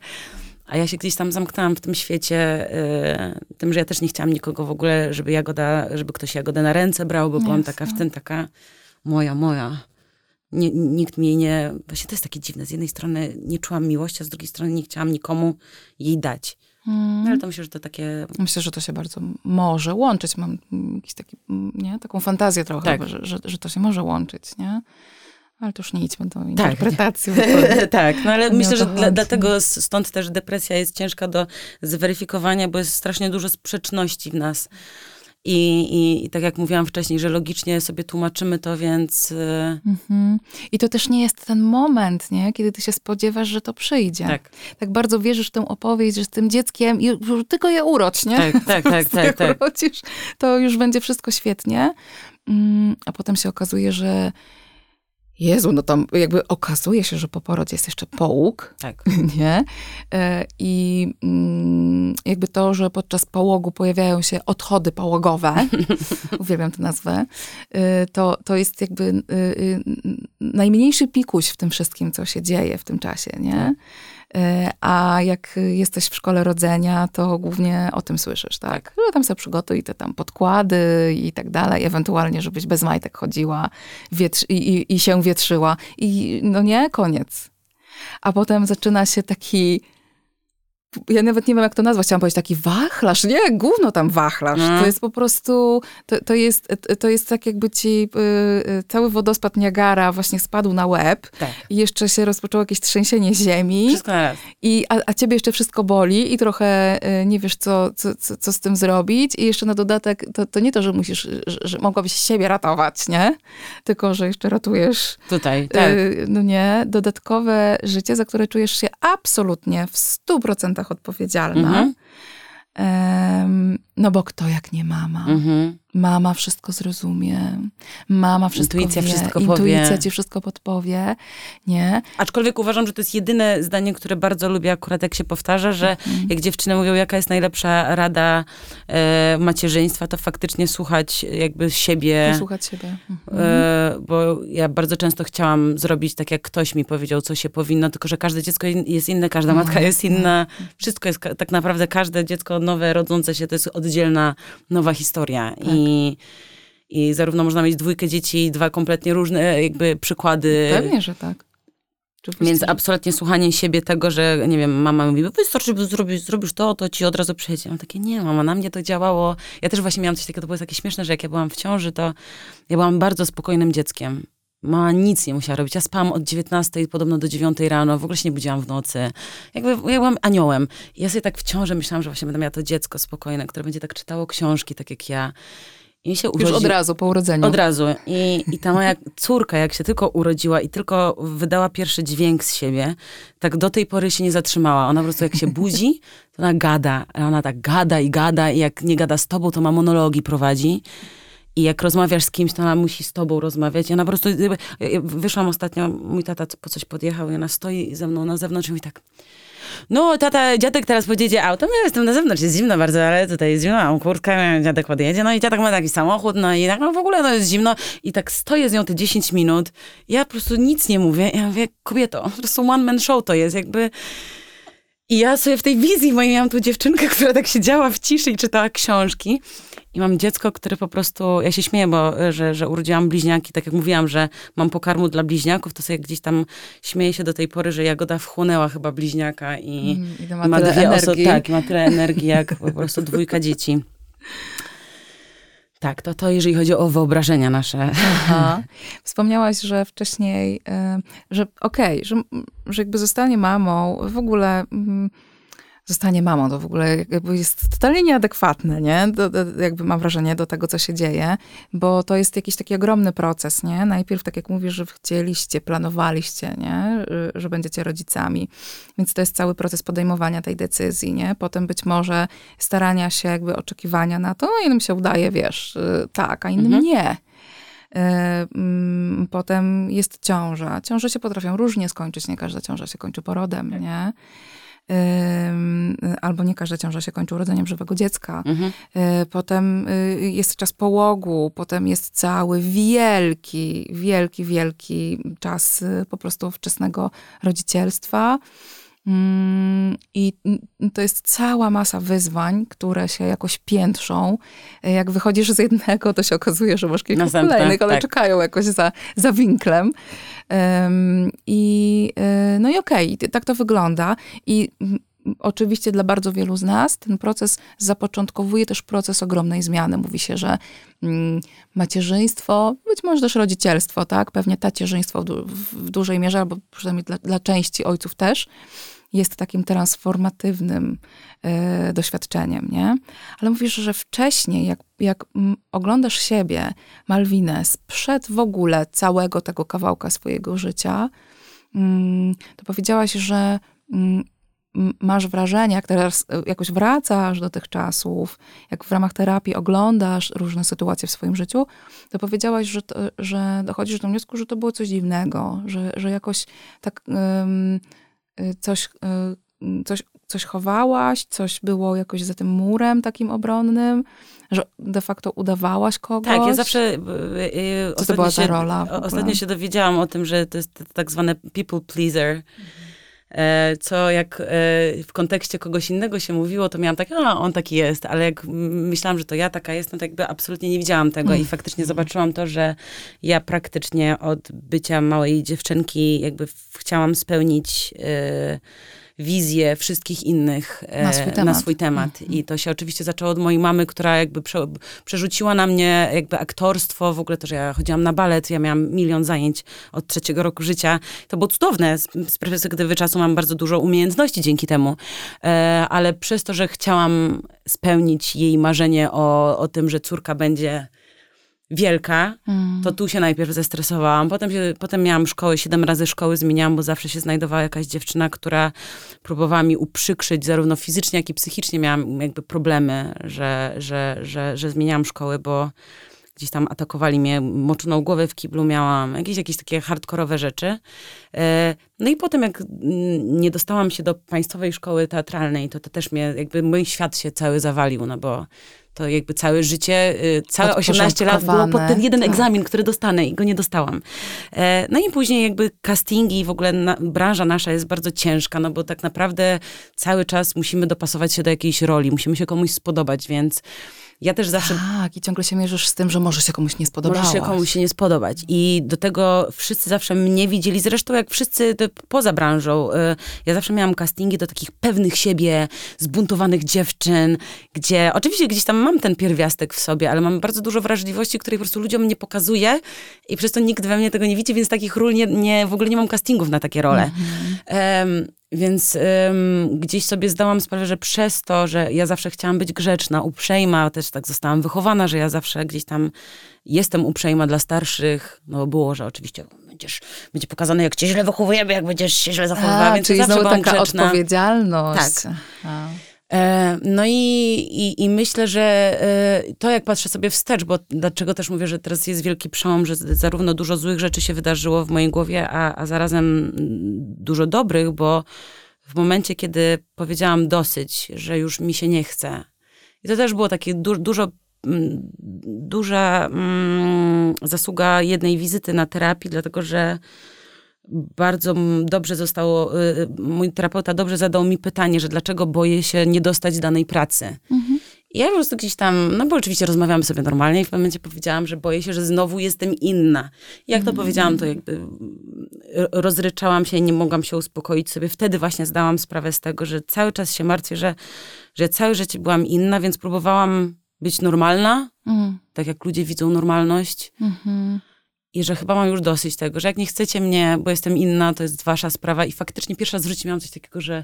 A ja się gdzieś tam zamknęłam w tym świecie, y, tym, że ja też nie chciałam nikogo w ogóle, żeby jagoda, żeby ktoś jagodę na ręce brał, bo byłam taka w tym taka moja, moja. Nie, nikt mi jej nie... Właśnie to jest takie dziwne. Z jednej strony nie czułam miłości, a z drugiej strony nie chciałam nikomu jej dać. No, ale to myślę, że to takie Myślę, że to się bardzo może łączyć. Mam jakiś taki, nie? taką fantazję trochę, Tak. że, że, że to się może łączyć, nie? Ale to już nie idźmy do Tak. interpretacji. [LAUGHS] tak, no ale myślę, że dla, dlatego stąd też depresja jest ciężka do zweryfikowania, bo jest strasznie dużo sprzeczności w nas. I, i, I tak jak mówiłam wcześniej, że logicznie sobie tłumaczymy to, więc y, Mhm. I to też nie jest ten moment, nie? kiedy ty się spodziewasz, że to przyjdzie. tak, tak bardzo wierzysz w tę opowieść, że z tym dzieckiem i już tylko je urodź, nie? tak, tak, [LAUGHS] tak, tak, tak. Urodzisz, to już będzie wszystko świetnie. Mm, A potem się okazuje, że Jezu, no tam jakby okazuje się, że po porodzie jest jeszcze połóg, tak. [LAUGHS] nie? E, I mm, jakby to, że podczas połogu pojawiają się odchody połogowe, [LAUGHS] uwielbiam tę nazwę, y, to, to jest jakby y, najmniejszy pikuś w tym wszystkim, co się dzieje w tym czasie, nie? E, A jak jesteś w szkole rodzenia, to głównie o tym słyszysz, tak? Że tam sobie przygotuj te tam podkłady i tak dalej, ewentualnie, żebyś bez majtek chodziła wietr- i, i, i się wietrzyła. I no nie, koniec. A potem zaczyna się taki. Ja nawet nie wiem, jak to nazwać. Chciałam powiedzieć taki wachlarz. Nie, gówno tam wachlarz. No. To jest po prostu, to, to, jest, to jest tak jakby ci y, y, cały wodospad Niagara właśnie spadł na łeb tak. i jeszcze się rozpoczęło jakieś trzęsienie ziemi Wszystko na raz. i, a, a ciebie jeszcze wszystko boli i trochę y, nie wiesz, co, co, co, co z tym zrobić i jeszcze na dodatek to, to nie to, że musisz, że, że mogłabyś siebie ratować, nie? Tylko, że jeszcze ratujesz Tutaj, tak. Y, no nie, dodatkowe życie, za które czujesz się absolutnie w 100% odpowiedzialna. Mhm. Em, no bo kto jak nie mama? Mhm. Mama wszystko zrozumie, mama wszystko Intuicja wie, wszystko intuicja powie. ci wszystko podpowie, nie? Aczkolwiek uważam, że to jest jedyne zdanie, które bardzo lubię akurat jak się powtarza, że Mhm. jak dziewczyny mówią, jaka jest najlepsza rada e, macierzyństwa, to faktycznie słuchać jakby siebie. Posłuchać siebie. Mhm. E, bo ja bardzo często chciałam zrobić tak, jak ktoś mi powiedział, co się powinno, tylko że każde dziecko jest inne, każda No, matka jest inna. Wszystko jest, tak naprawdę każde dziecko nowe, rodzące się, to jest oddzielna, nowa historia. Tak. I, I zarówno można mieć dwójkę dzieci, dwa kompletnie różne jakby przykłady. Pewnie, że tak. Więc absolutnie słuchanie siebie tego, że nie wiem, mama mówi, wystarczy, zrobisz, zrobisz to, to ci od razu przyjdzie. Ja mam takie, nie mama, na mnie to działało. Ja też właśnie miałam coś takiego, to było takie śmieszne, że jak ja byłam w ciąży, to ja byłam bardzo spokojnym dzieckiem. Mama nic nie musiała robić. Ja spałam od 19 podobno do 9 rano, w ogóle się nie budziłam w nocy. Jakby ja byłam aniołem. I ja sobie tak w ciąży myślałam, że właśnie będę miała to dziecko spokojne, które będzie tak czytało książki, tak jak ja. I się Już od razu po urodzeniu. od razu. I, I ta moja [LAUGHS] córka, jak się tylko urodziła i tylko wydała pierwszy dźwięk z siebie, tak do tej pory się nie zatrzymała. Ona po prostu jak się budzi, to ona gada. A Ona tak gada i gada i jak nie gada z tobą, to ma monologi prowadzi. I jak rozmawiasz z kimś, to ona musi z tobą rozmawiać. Ona po prostu, ja wyszłam ostatnio, mój tata po coś podjechał i ona stoi ze mną na zewnątrz i mówi tak, no tata, dziadek teraz pojedzie autem, ja jestem na zewnątrz, jest zimno bardzo, ale tutaj jest zimno, mam kurtkę, dziadek podjedzie, no i dziadek ma taki samochód, no i tak, no w ogóle no jest zimno. I tak stoję z nią te 10 minut, ja po prostu nic nie mówię, ja mówię, kobieto, po prostu one man show to jest, jakby... I ja sobie w tej wizji mojej miałam tu dziewczynkę, [LAUGHS] która tak siedziała w ciszy i czytała książki. I mam dziecko, które po prostu, ja się śmieję, bo e, że, że urodziłam bliźniaki, tak jak mówiłam, że mam pokarmu dla bliźniaków, to sobie gdzieś tam śmieję się do tej pory, że Jagoda wchłonęła chyba bliźniaka i Mm, I ma, ma tyle dwie energii. osoby, tak, ma tyle energii jak po prostu dwójka dzieci. [LAUGHS] Tak, to to jeżeli chodzi o wyobrażenia nasze. Aha. [LAUGHS] Wspomniałaś, że wcześniej, że okej, że, że jakby zostanie mamą, w ogóle zostanie mamą, to w ogóle jest totalnie nieadekwatne, nie? Do, do, jakby mam wrażenie do tego, co się dzieje, bo to jest jakiś taki ogromny proces, nie? Najpierw, tak jak mówisz, że chcieliście, planowaliście, nie? Że będziecie rodzicami. Więc to jest cały proces podejmowania tej decyzji, nie? Potem być może starania się, jakby oczekiwania na to, no jednym się udaje, wiesz, y, tak, a innym mhm. nie. Y, mm, potem jest ciąża. Ciąże się potrafią różnie skończyć, nie każda ciąża się kończy porodem, tak. nie? Albo nie każda ciąża się kończy urodzeniem żywego dziecka. Mhm. E, potem y, jest czas połogu, potem jest cały wielki, wielki, wielki czas po prostu wczesnego rodzicielstwa. Mm, I to jest cała masa wyzwań, które się jakoś piętrzą. E, jak wychodzisz z jednego, to się okazuje, że masz kilka Następne, kolejnych, ale tak. czekają jakoś za, za winklem. Um, I e, no i okej, okay, tak to wygląda. I oczywiście dla bardzo wielu z nas ten proces zapoczątkowuje też proces ogromnej zmiany. Mówi się, że mm, macierzyństwo, być może też rodzicielstwo, tak? Pewnie tacierzyństwo w, du w dużej mierze, albo przynajmniej dla, dla części ojców też, jest takim transformatywnym y, doświadczeniem, nie? Ale mówisz, że wcześniej, jak, jak oglądasz siebie, Malwinę, sprzed w ogóle całego tego kawałka swojego życia, y, to powiedziałaś, że y, masz wrażenie, jak teraz e, jakoś wracasz do tych czasów, jak w ramach terapii oglądasz różne sytuacje w swoim życiu, to powiedziałaś, że, to, że dochodzisz do wniosku, że to było coś dziwnego, że, że jakoś tak coś, um, coś, coś chowałaś, coś było jakoś za tym murem takim obronnym, że de facto udawałaś kogoś. Tak, ja zawsze... Yy, Co to była ta rola? Ostatnio się dowiedziałam o tym, że to jest tak zwane people pleaser. Mhm co jak e, w kontekście kogoś innego się mówiło, to miałam tak, a on taki jest, ale jak myślałam, że to ja taka jestem, to jakby absolutnie nie widziałam tego i faktycznie zobaczyłam to, że ja praktycznie od bycia małej dziewczynki jakby chciałam spełnić e, wizję wszystkich innych e, na swój temat. Na swój temat. Mm. I to się oczywiście zaczęło od mojej mamy, która jakby prze, przerzuciła na mnie jakby aktorstwo, w ogóle to, że ja chodziłam na balet, ja miałam milion zajęć od trzeciego roku życia. To było cudowne. Z, z perspektywy czasu mam bardzo dużo umiejętności dzięki temu. E, ale przez to, że chciałam spełnić jej marzenie o, o tym, że córka będzie wielka, mm. to tu się najpierw zestresowałam. Potem, się, potem miałam szkoły, siedem razy szkoły zmieniałam, bo zawsze się znajdowała jakaś dziewczyna, która próbowała mi uprzykrzyć, zarówno fizycznie, jak i psychicznie miałam jakby problemy, że, że, że, że zmieniałam szkoły, bo gdzieś tam atakowali mnie, moczoną głowę w kiblu miałam, jakieś, jakieś takie hardkorowe rzeczy. E, no i potem jak nie dostałam się do państwowej szkoły teatralnej, to to też mnie, jakby mój świat się cały zawalił, no bo to jakby całe życie, y, całe 18 lat było pod ten jeden tak. egzamin, który dostanę i go nie dostałam. E, no i później jakby castingi, w ogóle na, branża nasza jest bardzo ciężka, no bo tak naprawdę cały czas musimy dopasować się do jakiejś roli, musimy się komuś spodobać, więc ja też zawsze... Tak, i ciągle się mierzysz z tym, że może się komuś nie spodobać. Może się komuś się nie spodobać. I do tego wszyscy zawsze mnie widzieli, zresztą jak wszyscy poza branżą. Y, ja zawsze miałam castingi do takich pewnych siebie, zbuntowanych dziewczyn, gdzie oczywiście gdzieś tam mam ten pierwiastek w sobie, ale mam bardzo dużo wrażliwości, której po prostu ludziom nie pokazuję i przez to nikt we mnie tego nie widzi, więc takich ról nie, nie w ogóle nie mam castingów na takie role. Mhm. Um, więc ym, gdzieś sobie zdałam sprawę, że przez to, że ja zawsze chciałam być grzeczna, uprzejma, też tak zostałam wychowana, że ja zawsze gdzieś tam jestem uprzejma dla starszych, no było, że oczywiście będziesz, będzie pokazane, jak cię źle wychowujemy, jak będziesz się źle zachowywała, więc czyli zawsze znowu taka grzeczna. odpowiedzialność. Tak. A. E, no i, i, i, myślę, że e, to jak patrzę sobie wstecz, bo dlaczego też mówię, że teraz jest wielki przełom, że zarówno dużo złych rzeczy się wydarzyło w mojej głowie, a, a zarazem dużo dobrych, bo w momencie, kiedy powiedziałam dosyć, że już mi się nie chce, i to też było takie du dużo duża mm, zasługa jednej wizyty na terapii, dlatego że bardzo dobrze zostało, y, y, mój terapeuta dobrze zadał mi pytanie, że dlaczego boję się nie dostać danej pracy. Mhm. I ja po prostu gdzieś tam, no bo oczywiście rozmawiamy sobie normalnie i w pewnym momencie powiedziałam, że boję się, że znowu jestem inna. Jak to mhm. powiedziałam, to jakby rozryczałam się i nie mogłam się uspokoić sobie. Wtedy właśnie zdałam sprawę z tego, że cały czas się martwię, że, że całe życie byłam inna, więc próbowałam być normalna, mhm. tak jak ludzie widzą normalność. Mhm i że chyba mam już dosyć tego, że jak nie chcecie mnie, bo jestem inna, to jest wasza sprawa. I faktycznie pierwszy raz w życiu miałam coś takiego, że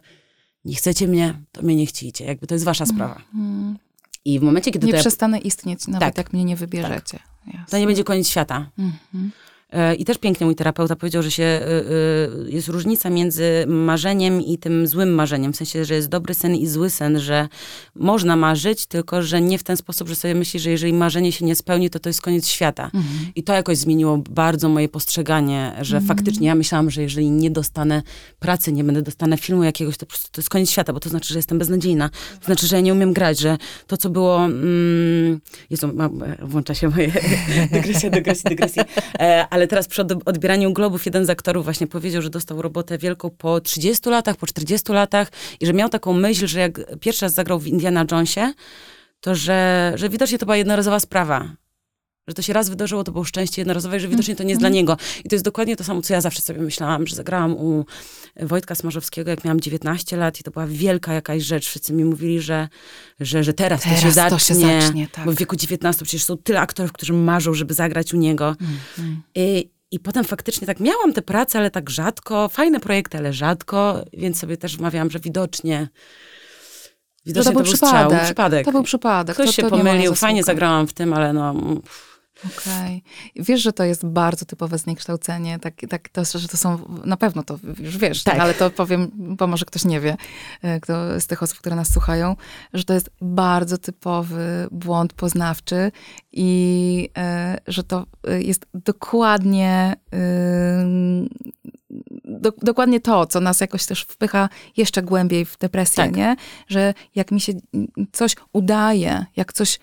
nie chcecie mnie, to mnie nie chcicie. Jakby to jest wasza sprawa. Mhm. I w momencie, kiedy Nie to, ja, przestanę istnieć, nawet Tak. jak mnie nie wybierzecie. Jasne. to nie będzie koniec świata. Mhm. E, I też pięknie mój terapeuta powiedział, że się, y, y, jest różnica między marzeniem i tym złym marzeniem. W sensie, że jest dobry sen i zły sen, że można marzyć, tylko że nie w ten sposób, że sobie myślisz, że jeżeli marzenie się nie spełni, to to jest koniec świata. Mhm. I to jakoś zmieniło bardzo moje postrzeganie, że faktycznie ja myślałam, że jeżeli nie dostanę pracy, nie będę dostanę filmu jakiegoś, to po prostu to jest koniec świata, bo to znaczy, że jestem beznadziejna. To znaczy, że ja nie umiem grać, że to, co było... Mm, Jezu, ma, włącza się moje [LAUGHS] dygresja, dygresja, dygresja. E, ale teraz przy od- odbieraniu Globów jeden z aktorów właśnie powiedział, że dostał robotę wielką po 30 latach, po 40 latach i że miał taką myśl, że jak pierwszy raz zagrał w Indiana Jonesie, to że, że widocznie to była jednorazowa sprawa. Że to się raz wydarzyło, to było szczęście jednorazowe, że widocznie to nie jest dla niego. I to jest dokładnie to samo, co ja zawsze sobie myślałam, że zagrałam u Wojtka Smarzowskiego, jak miałam 19 lat i to była wielka jakaś rzecz. Wszyscy mi mówili, że, że, że teraz, to się Teraz zacznie. to się zacznie, tak. Bo w wieku 19 przecież są tyle aktorów, którzy marzą, żeby zagrać u niego. Mhm. I, I potem faktycznie tak miałam te prace, ale tak rzadko. Fajne projekty, ale rzadko. Więc sobie też wmawiałam, że widocznie... Widocznie to był przypadek. strzał, przypadek. To był przypadek. Ktoś to, się to pomylił, fajnie zagrałam w tym, ale no... Okej. Wiesz, że to jest bardzo typowe zniekształcenie, tak, tak to, że to są, na pewno to już wiesz, Tak. ale to powiem, bo może ktoś nie wie, e, kto z tych osób, które nas słuchają, że to jest bardzo typowy błąd poznawczy i e, że to e, jest dokładnie ym, do, dokładnie to, co nas jakoś też wpycha jeszcze głębiej w depresję, Tak. nie? Że jak mi się coś udaje, jak coś,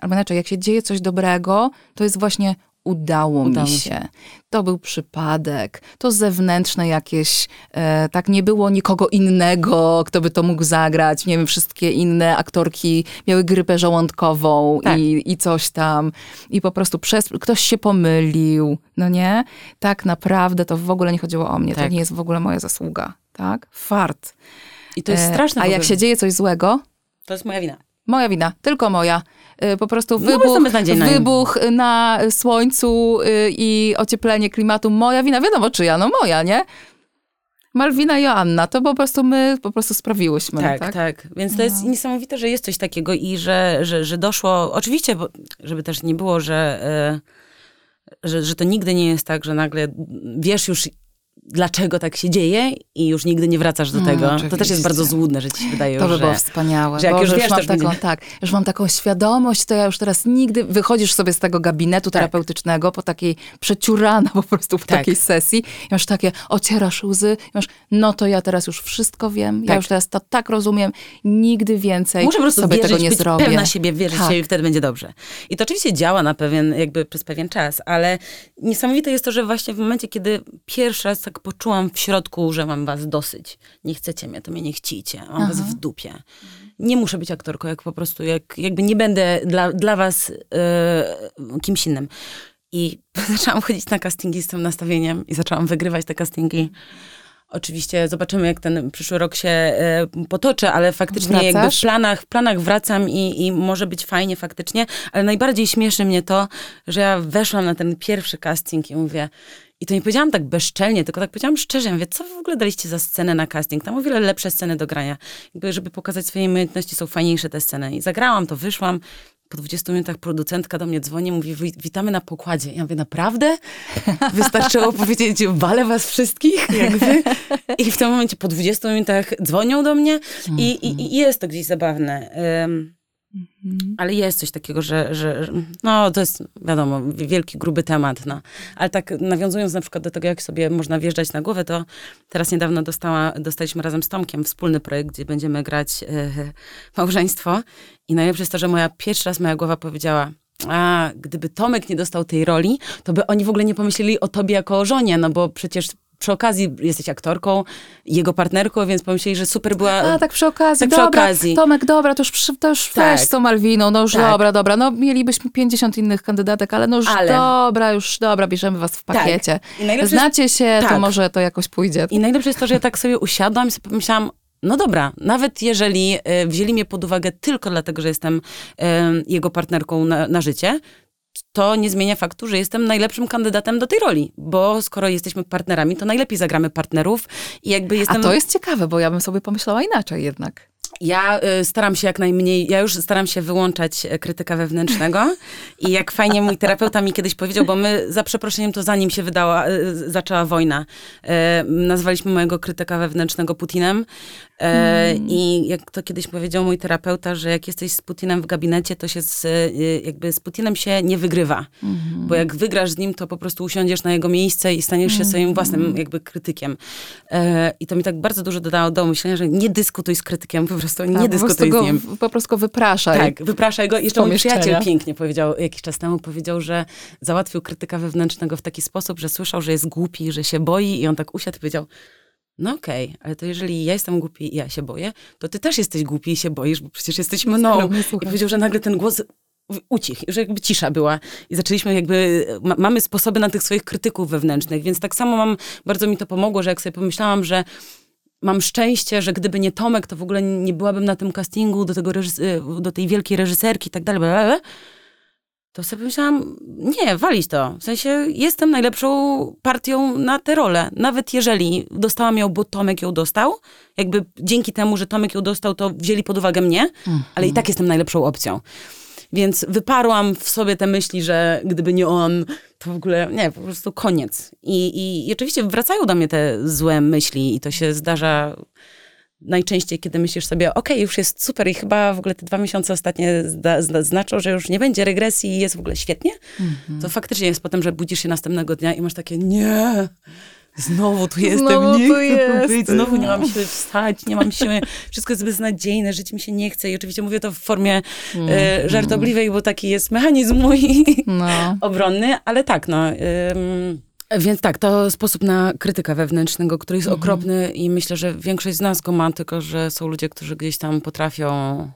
albo inaczej, jak się dzieje coś dobrego, to jest właśnie udało, Udało mi się. się. To był przypadek, to zewnętrzne jakieś, e, tak nie było nikogo innego, kto by to mógł zagrać. Nie wiem, wszystkie inne aktorki miały grypę żołądkową Tak. i, i coś tam. I po prostu przez, ktoś się pomylił, no nie? Tak naprawdę to w ogóle nie chodziło o mnie, to Tak. nie jest w ogóle moja zasługa, tak? Fart. I to jest E, straszne. A w jak się dzieje coś złego, To jest moja wina. Moja wina, tylko moja. Y, Po prostu No, wybuch, beznadziejna. wybuch na słońcu y, i ocieplenie klimatu. Moja wina, wiadomo czyja, no moja, nie? Malwina i Joanna, to po prostu my po prostu sprawiłyśmy. Tak, tak? tak, Więc to jest niesamowite, że jest coś takiego i że, że, że doszło. Oczywiście, bo, żeby też nie było, że, e, że, że to nigdy nie jest tak, że nagle wiesz już. Dlaczego tak się dzieje i już nigdy nie wracasz do Mm, tego. To też jest bardzo złudne, że ci się wydaje, To by że... było wspaniałe. że jak Boże, już wiesz, mam to już będzie- taką, tak, już mam taką świadomość, to ja już teraz nigdy wychodzisz sobie z tego gabinetu Tak. terapeutycznego po takiej przeciurana po prostu w Tak. takiej sesji. I masz takie, ocierasz łzy, i masz, no to ja teraz już wszystko wiem, ja Tak. już teraz to tak rozumiem, nigdy więcej Muszę po prostu sobie wierzyć, tego nie być zrobię. pewna siebie, wierzyć Tak. i wtedy będzie dobrze. I to oczywiście działa na pewien, jakby przez pewien czas, ale niesamowite jest to, że właśnie w momencie, kiedy pierwszy raz tak poczułam w środku, że mam was dosyć, nie chcecie mnie, to mnie nie chcicie, mam was w dupie. Nie muszę być aktorką, jak po prostu, jak, jakby nie będę dla, dla was e, kimś innym. I [LAUGHS] zaczęłam chodzić na castingi z tym nastawieniem i zaczęłam wygrywać te castingi. Oczywiście zobaczymy, jak ten przyszły rok się e, potoczy, ale faktycznie jakby w Wracasz? planach, w planach wracam i, i może być fajnie faktycznie, ale najbardziej śmieszy mnie to, że ja weszłam na ten pierwszy casting i mówię, i to nie powiedziałam tak bezczelnie, tylko tak powiedziałam szczerze, ja mówię, co wy w ogóle daliście za scenę na casting? Tam o wiele lepsze sceny do grania. Jakby, żeby pokazać swoje umiejętności, są fajniejsze te sceny. I zagrałam to, wyszłam, po 20 minutach producentka do mnie dzwoni, mówi, "Wi- witamy na pokładzie. Ja mówię, naprawdę? Wystarczyło [LAUGHS] powiedzieć, walę was wszystkich, jakby. I w tym momencie po 20 minutach dzwonią do mnie i, i, i jest to gdzieś zabawne. Ym, ale jest coś takiego, że, że, że no to jest wiadomo, wielki, gruby temat, no. Ale tak nawiązując na przykład do tego, jak sobie można wjeżdżać na głowę, to teraz niedawno dostała, dostaliśmy razem z Tomkiem wspólny projekt, gdzie będziemy grać e, [LAUGHS] małżeństwo i najlepsze jest to, że moja pierwszy raz moja głowa powiedziała, a gdyby Tomek nie dostał tej roli, to by oni w ogóle nie pomyśleli o tobie jako o żonie, no bo przecież przy okazji jesteś aktorką, jego partnerką, więc pomyśleli, że super była... A, tak przy okazji, Tak przy dobra, okazji. Tomek, dobra, to już, przy- to już Tak. weź z tą Malwiną, no już Tak. dobra, dobra, no mielibyśmy 50 innych kandydatek, ale no już Ale- dobra, już dobra, bierzemy was w pakiecie. I najlepsze jest- Znacie się, to Tak. może to jakoś pójdzie. I najlepsze jest to, że ja tak sobie usiadłam i sobie pomyślałam, no dobra, nawet jeżeli e, wzięli mnie pod uwagę tylko dlatego, że jestem e, jego partnerką na, na życie, to nie zmienia faktu, że jestem najlepszym kandydatem do tej roli, bo skoro jesteśmy partnerami, to najlepiej zagramy partnerów i jakby jestem... A to jest ciekawe, bo ja bym sobie pomyślała inaczej jednak. Ja y, staram się jak najmniej, ja już staram się wyłączać e, krytyka wewnętrznego i jak fajnie mój terapeuta mi kiedyś powiedział, bo my za przeproszeniem to zanim się wydała, y, zaczęła wojna, y, nazwaliśmy mojego krytyka wewnętrznego Putinem mm. i jak to kiedyś powiedział mój terapeuta, że jak jesteś z Putinem w gabinecie, to się z, jakby z Putinem się nie wygrywa, mm. bo jak wygrasz z nim, to po prostu usiądziesz na jego miejsce i staniesz się swoim własnym jakby krytykiem. I to mi tak bardzo dużo dodało do myślenia, że nie dyskutuj z krytykiem, po prostu nie tak, dyskutuj z nim. Po prostu go wypraszaj. Tak, wypraszaj go. Jeszcze mój przyjaciel pięknie powiedział, jakiś czas temu powiedział, że załatwił krytyka wewnętrznego w taki sposób, że słyszał, że jest głupi, że się boi i on tak usiadł i powiedział, no okej, okay, ale to jeżeli ja jestem głupi i ja się boję, to ty też jesteś głupi i się boisz, bo przecież jesteś mną. I powiedział, że nagle ten głos ucichł, że jakby cisza była i zaczęliśmy jakby, ma, mamy sposoby na tych swoich krytyków wewnętrznych, więc tak samo mam, bardzo mi to pomogło, że jak sobie pomyślałam, że mam szczęście, że gdyby nie Tomek, to w ogóle nie byłabym na tym castingu do, tego do tej wielkiej reżyserki i tak dalej, to sobie myślałam, nie, walić to. W sensie jestem najlepszą partią na tę rolę. Nawet jeżeli dostałam ją, bo Tomek ją dostał, jakby dzięki temu, że Tomek ją dostał, to wzięli pod uwagę mnie, ale i tak jestem najlepszą opcją. Więc wyparłam w sobie te myśli, że gdyby nie on, to w ogóle, nie, po prostu koniec. I, i, i oczywiście wracają do mnie te złe myśli i to się zdarza najczęściej, kiedy myślisz sobie, ok, już jest super i chyba w ogóle te dwa miesiące ostatnie zda, zda, znaczą, że już nie będzie regresji i jest w ogóle świetnie, mm -hmm. to faktycznie jest potem, że budzisz się następnego dnia i masz takie, nie, Znowu tu jestem, znowu nie chcę tu być, znowu nie mam siły wstać, nie mam siły, wszystko jest beznadziejne, żyć mi się nie chce i oczywiście mówię to w formie mm. żartobliwej, bo taki jest mechanizm mój no. [LAUGHS] obronny, ale tak, no... Ym, więc tak, to sposób na krytykę wewnętrznego, który jest mhm. okropny i myślę, że większość z nas go ma, tylko że są ludzie, którzy gdzieś tam potrafią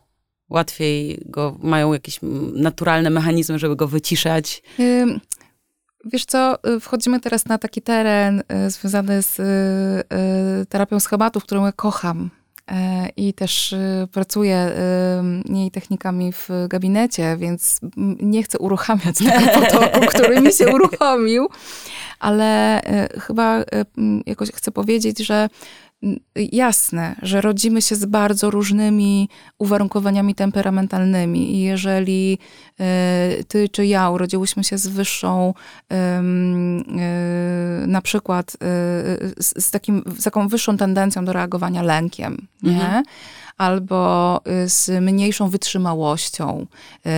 łatwiej go, mają jakieś naturalne mechanizmy, żeby go wyciszać. Wiesz co, y, wchodzimy teraz na taki teren y, związany z y, terapią schematów, którą ja kocham. E, I też pracuję jej technikami w gabinecie, więc nie chcę uruchamiać tego [LAUGHS] potoku, który mi się uruchomił, ale chyba jakoś chcę powiedzieć, że jasne, że rodzimy się z bardzo różnymi uwarunkowaniami temperamentalnymi i jeżeli y, ty czy ja urodziłyśmy się z wyższą, y, na przykład z, takim, z taką wyższą tendencją do reagowania lękiem, nie? Mhm albo y, z mniejszą wytrzymałością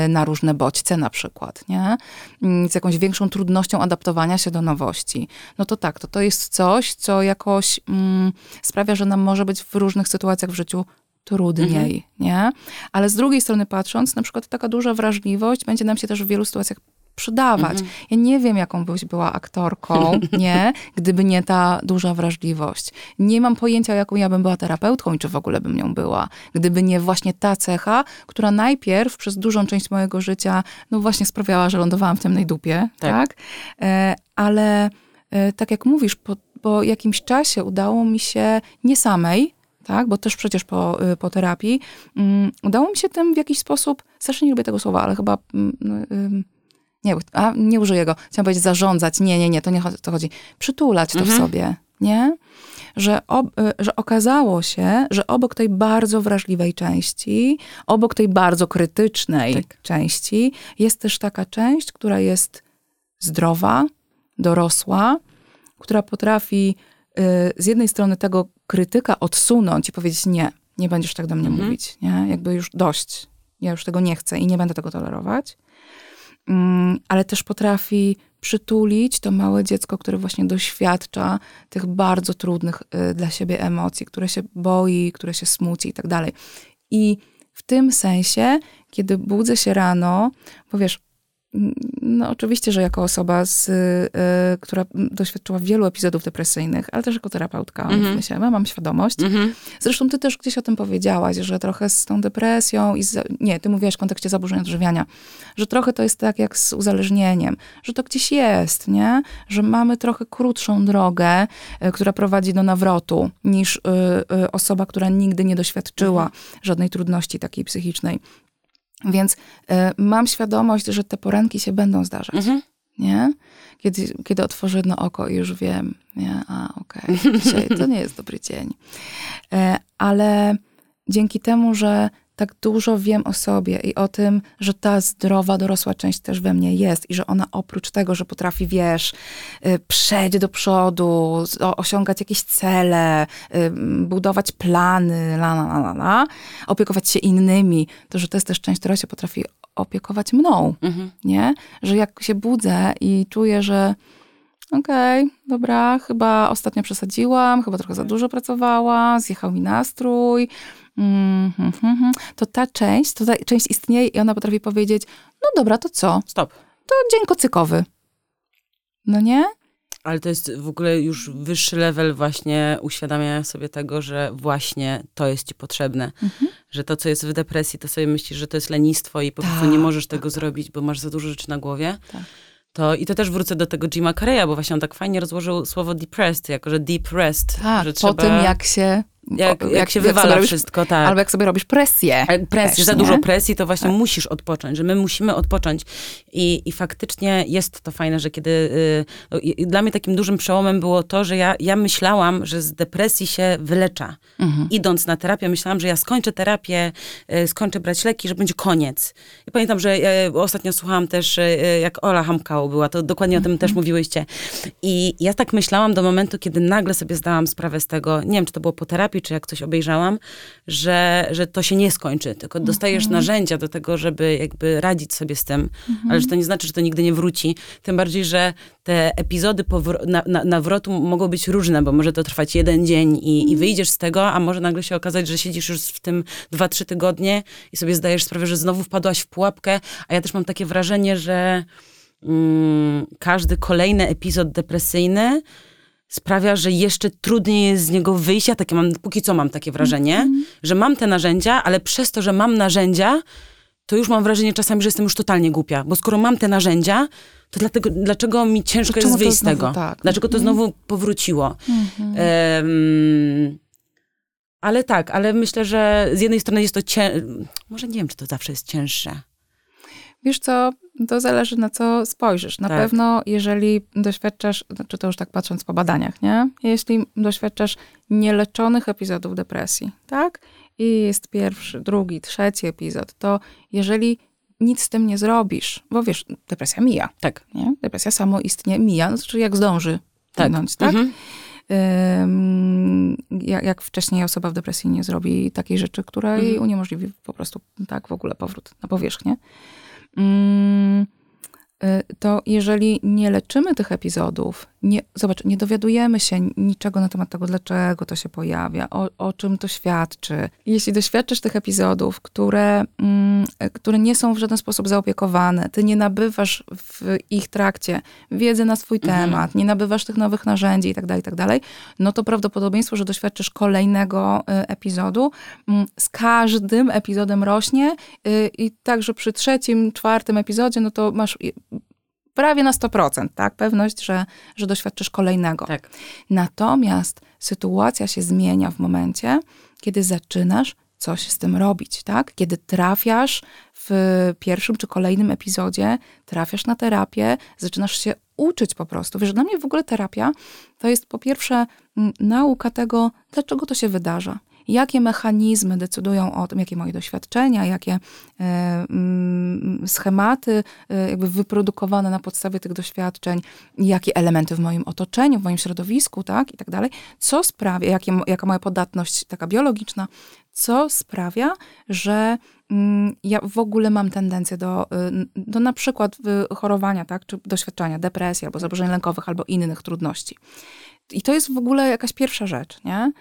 y, na różne bodźce na przykład, nie? Mm, z jakąś większą trudnością adaptowania się do nowości. No to tak, to to jest coś, co jakoś mm, sprawia, że nam może być w różnych sytuacjach w życiu trudniej, mhm. nie? Ale z drugiej strony patrząc, na przykład taka duża wrażliwość będzie nam się też w wielu sytuacjach przydawać. Mhm. Ja nie wiem, jaką byś była aktorką, [LAUGHS] nie, gdyby nie ta duża wrażliwość. Nie mam pojęcia, jaką ja bym była terapeutką i czy w ogóle bym nią była, gdyby nie właśnie ta cecha, która najpierw przez dużą część mojego życia, no właśnie sprawiała, że lądowałam w temnej dupie, tak? tak? E, ale e, tak jak mówisz, po, po jakimś czasie udało mi się nie samej, tak, bo też przecież po, y, po terapii, um, udało mi się tym w jakiś sposób, strasznie nie lubię tego słowa, ale chyba um, nie, a nie użyję go, chciałam powiedzieć zarządzać, nie, nie, nie, to nie to chodzi, przytulać to mhm. w sobie, nie? Że, ob, y, że okazało się, że obok tej bardzo wrażliwej części, obok tej bardzo krytycznej tak. części, jest też taka część, która jest zdrowa, dorosła, która potrafi y, z jednej strony tego krytyka odsunąć i powiedzieć nie, nie będziesz tak do mnie mhm. mówić, nie? Jakby już dość, ja już tego nie chcę i nie będę tego tolerować. Mm, ale też potrafi przytulić to małe dziecko, które właśnie doświadcza tych bardzo trudnych y, dla siebie emocji, które się boi, które się smuci i tak dalej. I w tym sensie, kiedy budzę się rano, bo wiesz, no oczywiście, że jako osoba, z, y, która doświadczyła wielu epizodów depresyjnych, ale też jako terapeutka, mm -hmm. myślę, mam świadomość. Mm -hmm. Zresztą ty też gdzieś o tym powiedziałaś, że trochę z tą depresją i z, nie, ty mówiłaś w kontekście zaburzeń odżywiania, że trochę to jest tak jak z uzależnieniem, że to gdzieś jest, nie? Że mamy trochę krótszą drogę, y, która prowadzi do nawrotu, niż y, y, osoba, która nigdy nie doświadczyła mm -hmm. żadnej trudności takiej psychicznej. Więc y, mam świadomość, że te poranki się będą zdarzać. Mhm. Nie? Kiedy, kiedy otworzę jedno oko i już wiem, nie? a okej, okay, [LAUGHS] dzisiaj to nie jest dobry dzień. E, ale dzięki temu, że tak dużo wiem o sobie i o tym, że ta zdrowa, dorosła część też we mnie jest i że ona oprócz tego, że potrafi, wiesz, y, przejść do przodu, osiągać jakieś cele, y, budować plany, la, la, la, la, opiekować się innymi, to że to jest też część, która się potrafi opiekować mną, mhm. nie? Że jak się budzę i czuję, że okej, okay, dobra, chyba ostatnio przesadziłam, chyba trochę za dużo pracowałam, zjechał mi nastrój, mm, hmm, hmm, hmm, to ta część, to ta część istnieje i ona potrafi powiedzieć, no dobra, to co? Stop. To dzień kocykowy. No nie? Ale to jest w ogóle już wyższy level właśnie uświadamiania sobie tego, że właśnie to jest ci potrzebne. Mhm. Że to, co jest w depresji, to sobie myślisz, że to jest lenistwo i po prostu nie tak, możesz tego tak, tak. zrobić, bo masz za dużo rzeczy na głowie. Tak. To, I to też wrócę do tego Jima Carreya, bo właśnie on tak fajnie rozłożył słowo depressed, jako że deep rest. Tak, że po tym jak się jak, jak, jak się wywala robisz, wszystko, tak. Albo jak sobie robisz presję. Presję, za dużo presji, to właśnie tak. musisz odpocząć, że my musimy odpocząć. I, I faktycznie jest to fajne, że kiedy... Y, dla mnie takim dużym przełomem było to, że ja, ja myślałam, że z depresji się wylecza. Mhm. Idąc na terapię, myślałam, że ja skończę terapię, y, skończę brać leki, że będzie koniec. I pamiętam, że ja ostatnio słuchałam też, y, jak Ola Hamkał była, to dokładnie o tym też mhm. mówiłyście. I ja tak myślałam do momentu, kiedy nagle sobie zdałam sprawę z tego, nie wiem, czy to było po terapii, terapii, czy jak coś obejrzałam, że, że to się nie skończy, tylko dostajesz mhm. narzędzia do tego, żeby jakby radzić sobie z tym, mhm. ale że to nie znaczy, że to nigdy nie wróci. Tym bardziej, że te epizody na, na, nawrotu mogą być różne, bo może to trwać jeden dzień i, i mhm. wyjdziesz z tego, a może nagle się okazać, że siedzisz już w tym dwa, trzy tygodnie i sobie zdajesz sprawę, że znowu wpadłaś w pułapkę, a ja też mam takie wrażenie, że mm, każdy kolejny epizod depresyjny sprawia, że jeszcze trudniej jest z niego wyjść. Ja takie mam, póki co mam takie wrażenie, mm -hmm. że mam te narzędzia, ale przez to, że mam narzędzia, to już mam wrażenie czasami, że jestem już totalnie głupia. Bo skoro mam te narzędzia, to dlatego, dlaczego mi ciężko dlaczego jest wyjść z tego? Tak? Dlaczego to mhm. znowu powróciło? Mm -hmm. um, ale tak, ale myślę, że z jednej strony jest to cięższe. Może nie wiem, czy to zawsze jest cięższe. Wiesz co, to zależy na co spojrzysz. Na tak. pewno, jeżeli doświadczasz, znaczy to już tak patrząc po badaniach, nie? Jeśli doświadczasz nieleczonych epizodów depresji, tak? I jest pierwszy, drugi, trzeci epizod, to jeżeli nic z tym nie zrobisz, bo wiesz, depresja mija. Tak. Nie? Depresja samoistnie mija, no, znaczy jak zdąży tak. minąć, tak? Mhm. jak, jak, wcześniej osoba w depresji nie zrobi takiej rzeczy, która mhm. jej uniemożliwi po prostu tak w ogóle powrót na powierzchnię. Mm, y, to jeżeli nie leczymy tych epizodów, nie, zobacz, nie dowiadujemy się niczego na temat tego, dlaczego to się pojawia, o, o czym to świadczy. Jeśli doświadczysz tych epizodów, które, mm, które nie są w żaden sposób zaopiekowane, ty nie nabywasz w ich trakcie wiedzy na swój mhm. temat, nie nabywasz tych nowych narzędzi itd., tak itd., tak no to prawdopodobieństwo, że doświadczysz kolejnego y, epizodu, mm, z każdym epizodem rośnie y, i także przy trzecim, czwartym epizodzie, no to masz prawie na 100%, tak? Pewność, że, że doświadczysz kolejnego. Tak. Natomiast sytuacja się zmienia w momencie, kiedy zaczynasz coś z tym robić, tak? Kiedy trafiasz w pierwszym czy kolejnym epizodzie, trafiasz na terapię, zaczynasz się uczyć po prostu. Wiesz, dla mnie w ogóle terapia to jest po pierwsze nauka tego, dlaczego to się wydarza jakie mechanizmy decydują o tym, jakie moje doświadczenia, jakie e, mm, schematy e, jakby wyprodukowane na podstawie tych doświadczeń, jakie elementy w moim otoczeniu, w moim środowisku, tak, i tak dalej, co sprawia, jakie, jaka moja podatność taka biologiczna, co sprawia, że mm, ja w ogóle mam tendencję do, y, do na przykład chorowania, tak, czy doświadczenia depresji, albo zaburzeń lękowych, albo innych trudności. I to jest w ogóle jakaś pierwsza rzecz, nie?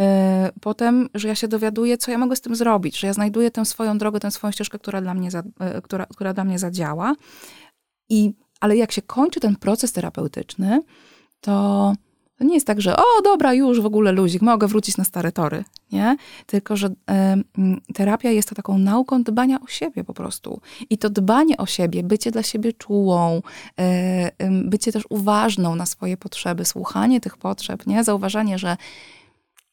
E, potem, że ja się dowiaduję, co ja mogę z tym zrobić, że ja znajduję tę swoją drogę, tę swoją ścieżkę, która dla mnie, za, e, która, która dla mnie zadziała. I, ale jak się kończy ten proces terapeutyczny, to to nie jest tak, że o, dobra, już w ogóle luzik, mogę wrócić na stare tory, nie? Tylko, że e, terapia jest to taką nauką dbania o siebie po prostu. I to dbanie o siebie, bycie dla siebie czułą, e, bycie też uważną na swoje potrzeby, słuchanie tych potrzeb, nie? Zauważanie, że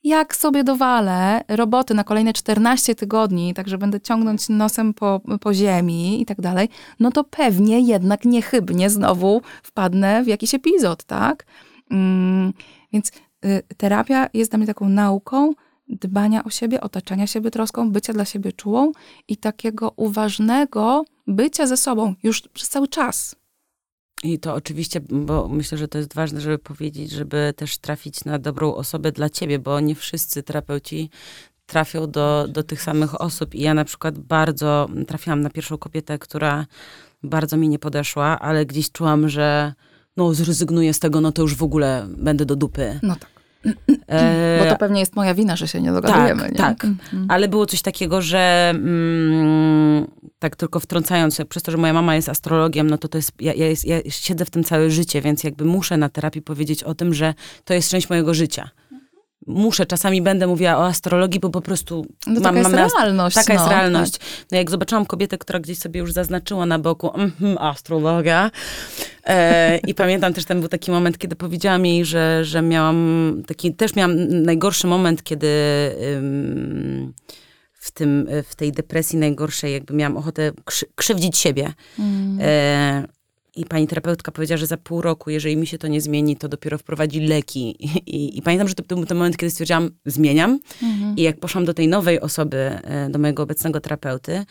jak sobie dowalę roboty na kolejne 14 tygodni, także będę ciągnąć nosem po, po ziemi i tak dalej, no to pewnie jednak niechybnie znowu wpadnę w jakiś epizod, tak? Mm, więc y, terapia jest dla mnie taką nauką dbania o siebie, otaczania siebie troską, bycia dla siebie czułą i takiego uważnego bycia ze sobą już przez cały czas. I to oczywiście, bo myślę, że to jest ważne, żeby powiedzieć, żeby też trafić na dobrą osobę dla ciebie, bo nie wszyscy terapeuci trafią do, do tych samych osób. I ja na przykład bardzo trafiłam na pierwszą kobietę, która bardzo mi nie podeszła, ale gdzieś czułam, że no zrezygnuję z tego, no to już w ogóle będę do dupy. No tak. E, Bo to pewnie jest moja wina, że się nie dogadujemy. Tak, nie? tak. Mhm. Ale było coś takiego, że mm, tak tylko wtrącając, przez to, że moja mama jest astrologiem, no to to jest, ja, ja, jest, ja siedzę w tym całe życie, więc jakby muszę na terapii powiedzieć o tym, że to jest część mojego życia muszę, czasami będę mówiła o astrologii, bo po prostu no mam, taka mam jest realność. Taka no, jest realność. Tak. No jak zobaczyłam kobietę, która gdzieś sobie już zaznaczyła na boku mm, astrologia e, i [LAUGHS] pamiętam też, ten był taki moment, kiedy powiedziałam jej, że, że miałam taki, też miałam najgorszy moment, kiedy ym, w, tym, w tej depresji najgorszej jakby miałam ochotę krzywdzić siebie. Mm. E, i pani terapeutka powiedziała, że za pół roku, jeżeli mi się to nie zmieni, to dopiero wprowadzi leki. I, i, i pamiętam, że to był ten moment, kiedy stwierdziłam, zmieniam. Mhm. I jak poszłam do tej nowej osoby, e, do mojego obecnego terapeuty,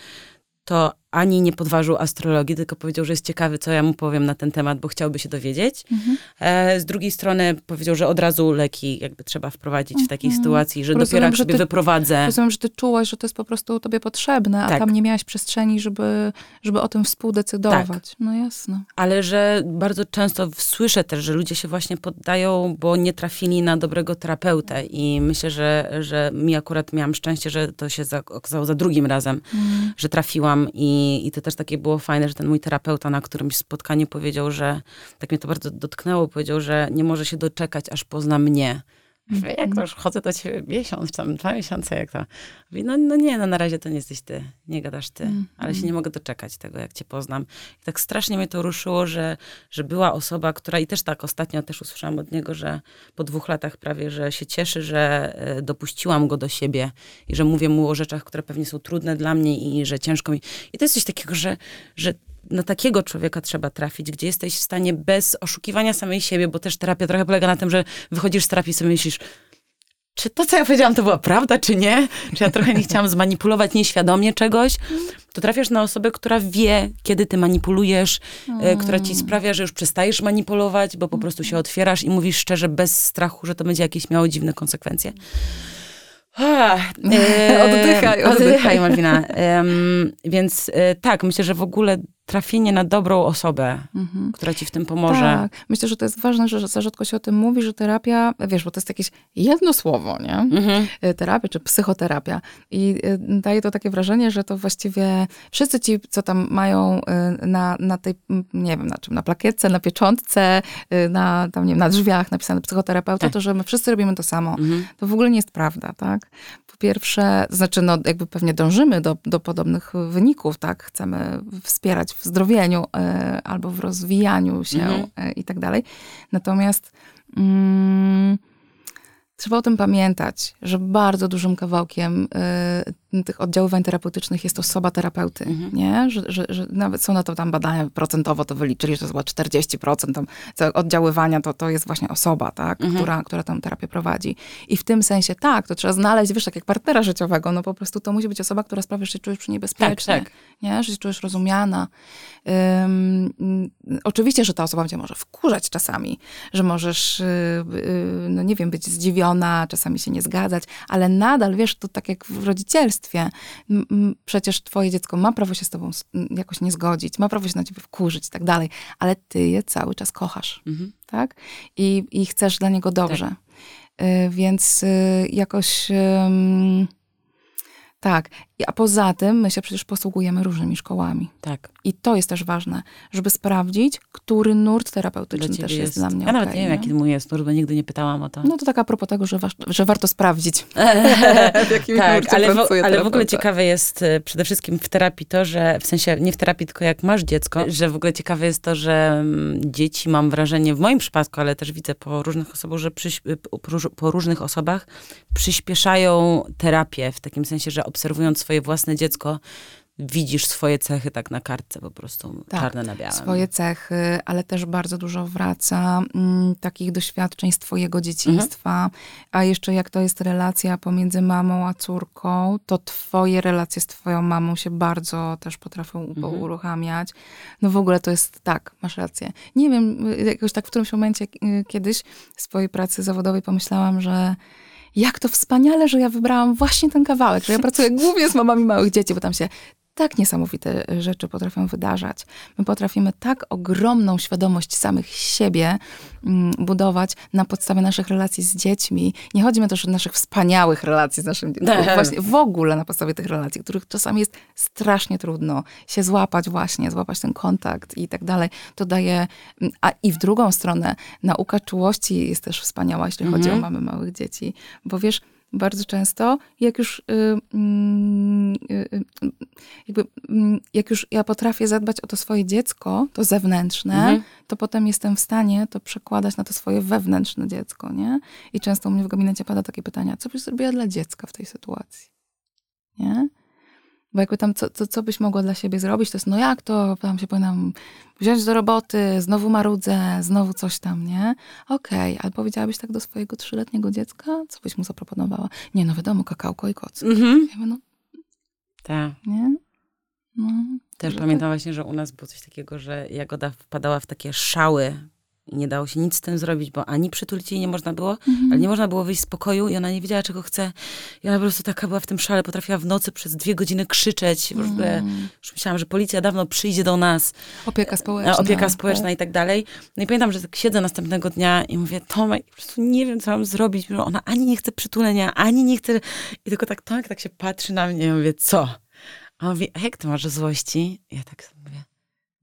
to ani nie podważył astrologii, tylko powiedział, że jest ciekawy, co ja mu powiem na ten temat, bo chciałby się dowiedzieć. Mhm. E, z drugiej strony powiedział, że od razu leki jakby trzeba wprowadzić w takiej mhm. sytuacji, że rozumiem, dopiero jak sobie ty, wyprowadzę. Rozumiem, że ty czułaś, że to jest po prostu tobie potrzebne, a tak. tam nie miałaś przestrzeni, żeby, żeby o tym współdecydować. Tak. No jasne. Ale że bardzo często słyszę też, że ludzie się właśnie poddają, bo nie trafili na dobrego terapeutę i myślę, że, że mi akurat miałam szczęście, że to się okazało za drugim razem, mhm. że trafiłam i i, to też takie było fajne, że ten mój terapeuta na którymś spotkaniu powiedział, że tak mnie to bardzo dotknęło, powiedział, że nie może się doczekać, aż pozna mnie. Mówię, jak to już chodzę do ciebie miesiąc, tam dwa miesiące, jak to? No, no nie, no na razie to nie jesteś ty, nie gadasz ty, mm, ale się nie mogę doczekać tego, jak cię poznam. I tak strasznie mnie to ruszyło, że, że była osoba, która, i też tak ostatnio też usłyszałam od niego, że po dwóch latach prawie, że się cieszy, że e, dopuściłam go do siebie i że mówię mu o rzeczach, które pewnie są trudne dla mnie i że ciężko mi. I to jest coś takiego, że, że na takiego człowieka trzeba trafić, gdzie jesteś w stanie bez oszukiwania samej siebie, bo też terapia trochę polega na tym, że wychodzisz z terapii i sobie myślisz, czy to, co ja powiedziałam, to była prawda, czy nie? Czy ja trochę nie chciałam zmanipulować nieświadomie czegoś? To trafiasz na osobę, która wie, kiedy ty manipulujesz, mm. która ci sprawia, że już przestajesz manipulować, bo po prostu się otwierasz i mówisz szczerze, bez strachu, że to będzie jakieś miało dziwne konsekwencje. Ah, [LAUGHS] e, oddychaj, oddychaj. Oddychaj, Malwina. Um, więc e, tak, myślę, że w ogóle trafienie na dobrą osobę, mhm. która ci w tym pomoże. Tak. Myślę, że to jest ważne, że za rzadko się o tym mówi, że terapia, wiesz, bo to jest jakieś jedno słowo, nie? Mhm. E, terapia czy psychoterapia. I e, daje to takie wrażenie, że to właściwie wszyscy ci, co tam mają e, na, na tej, nie wiem na czym, na plakietce, na pieczątce, na, tam, nie wiem, na drzwiach napisane psychoterapeuta, tak. to że my wszyscy robimy to samo. Mhm. To w ogóle nie jest prawda, tak? Po pierwsze, znaczy, no jakby pewnie dążymy do, do podobnych wyników, tak? Chcemy wspierać w zdrowieniu e, albo w rozwijaniu się mhm. E, i tak dalej. Natomiast mm, trzeba o tym pamiętać, że bardzo dużym kawałkiem y, tych oddziaływań terapeutycznych jest osoba terapeuty, mhm. nie? Że, że, że, nawet są na to tam badania procentowo to wyliczyli, że to chyba 40% tam oddziaływania to, to jest właśnie osoba, tak? Mhm. Która, która tam terapię prowadzi. I w tym sensie tak, to trzeba znaleźć, wiesz, tak jak partnera życiowego, no po prostu to musi być osoba, która sprawia, że się czujesz przy niej bezpiecznie, tak, tak. nie? Że się czujesz rozumiana. Um, oczywiście, że ta osoba cię może wkurzać czasami, że możesz, yy, yy, no nie wiem, być zdziwiona, czasami się nie zgadzać, ale nadal, wiesz, to tak jak w rodzicielstwie, przecież twoje dziecko ma prawo się z tobą jakoś nie zgodzić, ma prawo się na ciebie wkurzyć i tak dalej, ale ty je cały czas kochasz, mhm. tak? I, I chcesz dla niego dobrze. Tak. Yy, więc yy, jakoś... Tak. A poza tym my się przecież posługujemy różnymi szkołami. Tak. I to jest też ważne, żeby sprawdzić, który nurt terapeutyczny też jest, jest dla mnie Ja nawet okay, nie wiem, jaki mój jest nurt, bo nigdy nie pytałam o to. No to tak a propos tego, że, wa że warto sprawdzić, [LAUGHS] [LAUGHS] w jakim tak, ale, w, ale w ogóle ciekawe jest e, przede wszystkim w terapii to, że w sensie nie w terapii, tylko jak masz dziecko, że w ogóle ciekawe jest to, że mm, dzieci, mam wrażenie, w moim przypadku, ale też widzę po różnych osobach, że przy, po różnych osobach przyspieszają terapię w takim sensie, że obserwując swoje własne dziecko, widzisz swoje cechy tak na kartce po prostu, tak, czarne na białym. swoje cechy, ale też bardzo dużo wraca mm, takich doświadczeń z twojego dzieciństwa. Mhm. A jeszcze jak to jest relacja pomiędzy mamą a córką, to twoje relacje z twoją mamą się bardzo też potrafią mhm. uruchamiać. No w ogóle to jest tak, masz rację. Nie wiem, jakoś tak w którymś momencie y, kiedyś w swojej pracy zawodowej pomyślałam, że jak to wspaniale, że ja wybrałam właśnie ten kawałek, że ja pracuję głównie z mamami małych dzieci, bo tam się tak niesamowite rzeczy potrafią wydarzać. My potrafimy tak ogromną świadomość samych siebie mm, budować na podstawie naszych relacji z dziećmi. Nie chodzi mi też o naszych wspaniałych relacji z naszymi [LAUGHS] dziećmi, właśnie w ogóle na podstawie tych relacji, których czasami jest strasznie trudno się złapać właśnie, złapać ten kontakt i tak dalej. To daje, mm, a i w drugą stronę nauka czułości jest też wspaniała, jeśli chodzi o mhm. mamy małych dzieci, bo wiesz, bardzo często, jak już, y, mm, y, y, jakby, mm, jak już ja potrafię zadbać o to swoje dziecko, to zewnętrzne, mhm. to potem jestem w stanie to przekładać na to swoje wewnętrzne dziecko, nie? I często u mnie w gabinecie pada takie pytania, co byś zrobiła dla dziecka w tej sytuacji? Nie? Bo jakby tam, co, co, co byś mogła dla siebie zrobić, to jest, no jak to, tam się powinnam wziąć do roboty, znowu marudzę, znowu coś tam, nie? Okej, okay. ale powiedziałabyś tak do swojego trzyletniego dziecka? Co byś mu zaproponowała? Nie, no wiadomo, kakałko i koc. Mhm. Ja no, tak. Nie? No, Też pamiętam tak. właśnie, że u nas było coś takiego, że Jagoda wpadała w takie szały nie dało się nic z tym zrobić, bo ani przytulić jej nie można było, mhm. ale nie można było wyjść z pokoju i ona nie wiedziała, czego chce. I ona po prostu taka była w tym szale, potrafiła w nocy przez dwie godziny krzyczeć. W ogóle mhm. już myślałam, że policja dawno przyjdzie do nas. Opieka społeczna. Opieka społeczna tak. i tak dalej. No i pamiętam, że tak siedzę następnego dnia i mówię, Tomek, po prostu nie wiem, co mam zrobić. Ona ani nie chce przytulenia, ani nie chce... I tylko tak Tomek tak się patrzy na mnie i mówię, co? A on mówi, a jak ty masz złości? Ja tak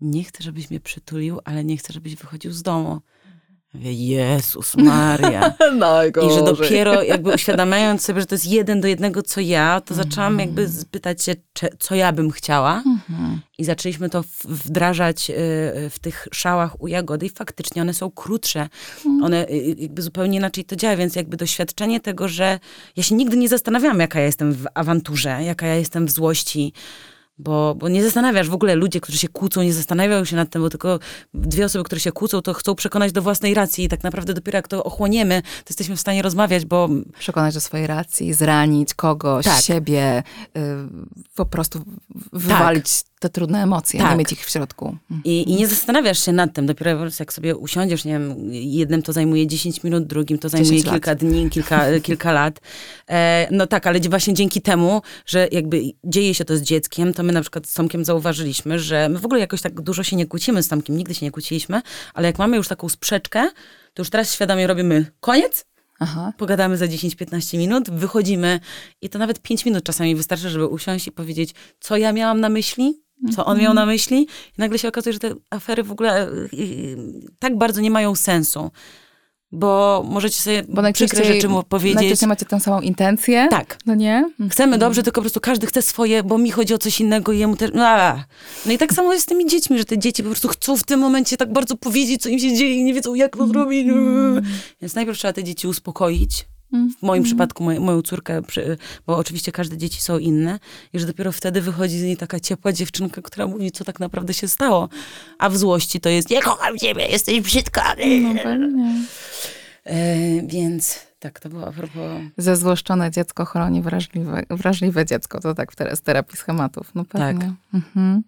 nie chcę, żebyś mnie przytulił, ale nie chcę, żebyś wychodził z domu. Mówię, Jezus [LAUGHS] Maria. I że dopiero jakby uświadamiając sobie, że to jest jeden do jednego, co ja, to zaczęłam jakby spytać się, co ja bym chciała. Mhm. I zaczęliśmy to wdrażać y, w tych szałach u Jagody i faktycznie one są krótsze. Mhm. One y, y, jakby zupełnie inaczej to działa, więc jakby doświadczenie tego, że ja się nigdy nie zastanawiałam, jaka ja jestem w awanturze, jaka ja jestem w złości, bo, bo nie zastanawiasz w ogóle ludzie, którzy się kłócą, nie zastanawiają się nad tym, bo tylko dwie osoby, które się kłócą, to chcą przekonać do własnej racji i tak naprawdę dopiero jak to ochłoniemy, to jesteśmy w stanie rozmawiać, bo... Przekonać do swojej racji, zranić kogoś, tak. siebie, y, po prostu wywalić tak te trudne emocje, tak. nie mieć ich w środku. I, I nie zastanawiasz się nad tym, dopiero jak sobie usiądziesz, nie wiem, jednym to zajmuje 10 minut, drugim to zajmuje kilka lat. dni, kilka, [LAUGHS] kilka lat. E, no tak, ale właśnie dzięki temu, że jakby dzieje się to z dzieckiem, to my na przykład z Tomkiem zauważyliśmy, że my w ogóle jakoś tak dużo się nie kłócimy z Tomkiem, nigdy się nie kłóciliśmy, ale jak mamy już taką sprzeczkę, to już teraz świadomie robimy koniec, Aha. Pogadamy za 10-15 minut, wychodzimy i to nawet 5 minut czasami wystarczy, żeby usiąść i powiedzieć, co ja miałam na myśli, co on miał na myśli. I nagle się okazuje, że te afery w ogóle y, y, tak bardzo nie mają sensu. Bo możecie sobie bo przykre rzeczy mu powiedzieć. Najczęściej macie tę samą intencję. Tak. No nie? Chcemy dobrze, tylko po prostu każdy chce swoje, bo mi chodzi o coś innego i jemu też. No, no i tak samo jest z tymi dziećmi, że te dzieci po prostu chcą w tym momencie tak bardzo powiedzieć, co im się dzieje i nie wiedzą, jak to zrobić. Mm. Więc najpierw trzeba te dzieci uspokoić w moim mm. przypadku moj, moją córkę, bo oczywiście każde dzieci są inne, i że dopiero wtedy wychodzi z niej taka ciepła dziewczynka, która mówi, co tak naprawdę się stało. A w złości to jest, nie kocham ciebie, jesteś brzydka. No pewnie. E, więc tak, to było a propos... Zezłoszczone dziecko chroni wrażliwe, wrażliwe dziecko, to tak w terapii schematów. No pewnie. Tak. Mhm.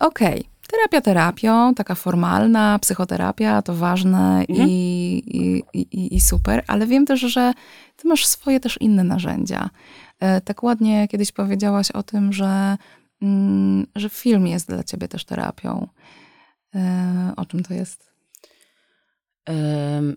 Okej. Okay. Terapia terapią, taka formalna, psychoterapia to ważne mhm. i, i, i, i, super, ale wiem też, że ty masz swoje też inne narzędzia. E, tak ładnie kiedyś powiedziałaś o tym, że, mm, że film jest dla ciebie też terapią. E, o czym to jest? Um,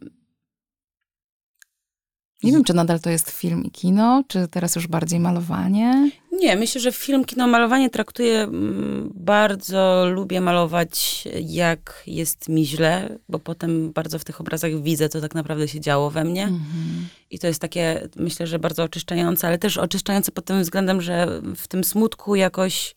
Nie wiem, czy nadal to jest film i kino, czy teraz już bardziej malowanie? Nie, myślę, że film, kino, malowanie traktuję mm, bardzo, lubię malować jak jest mi źle, bo potem bardzo w tych obrazach widzę, co tak naprawdę się działo we mnie. Mhm. I to jest takie, myślę, że bardzo oczyszczające, ale też oczyszczające pod tym względem, że w tym smutku jakoś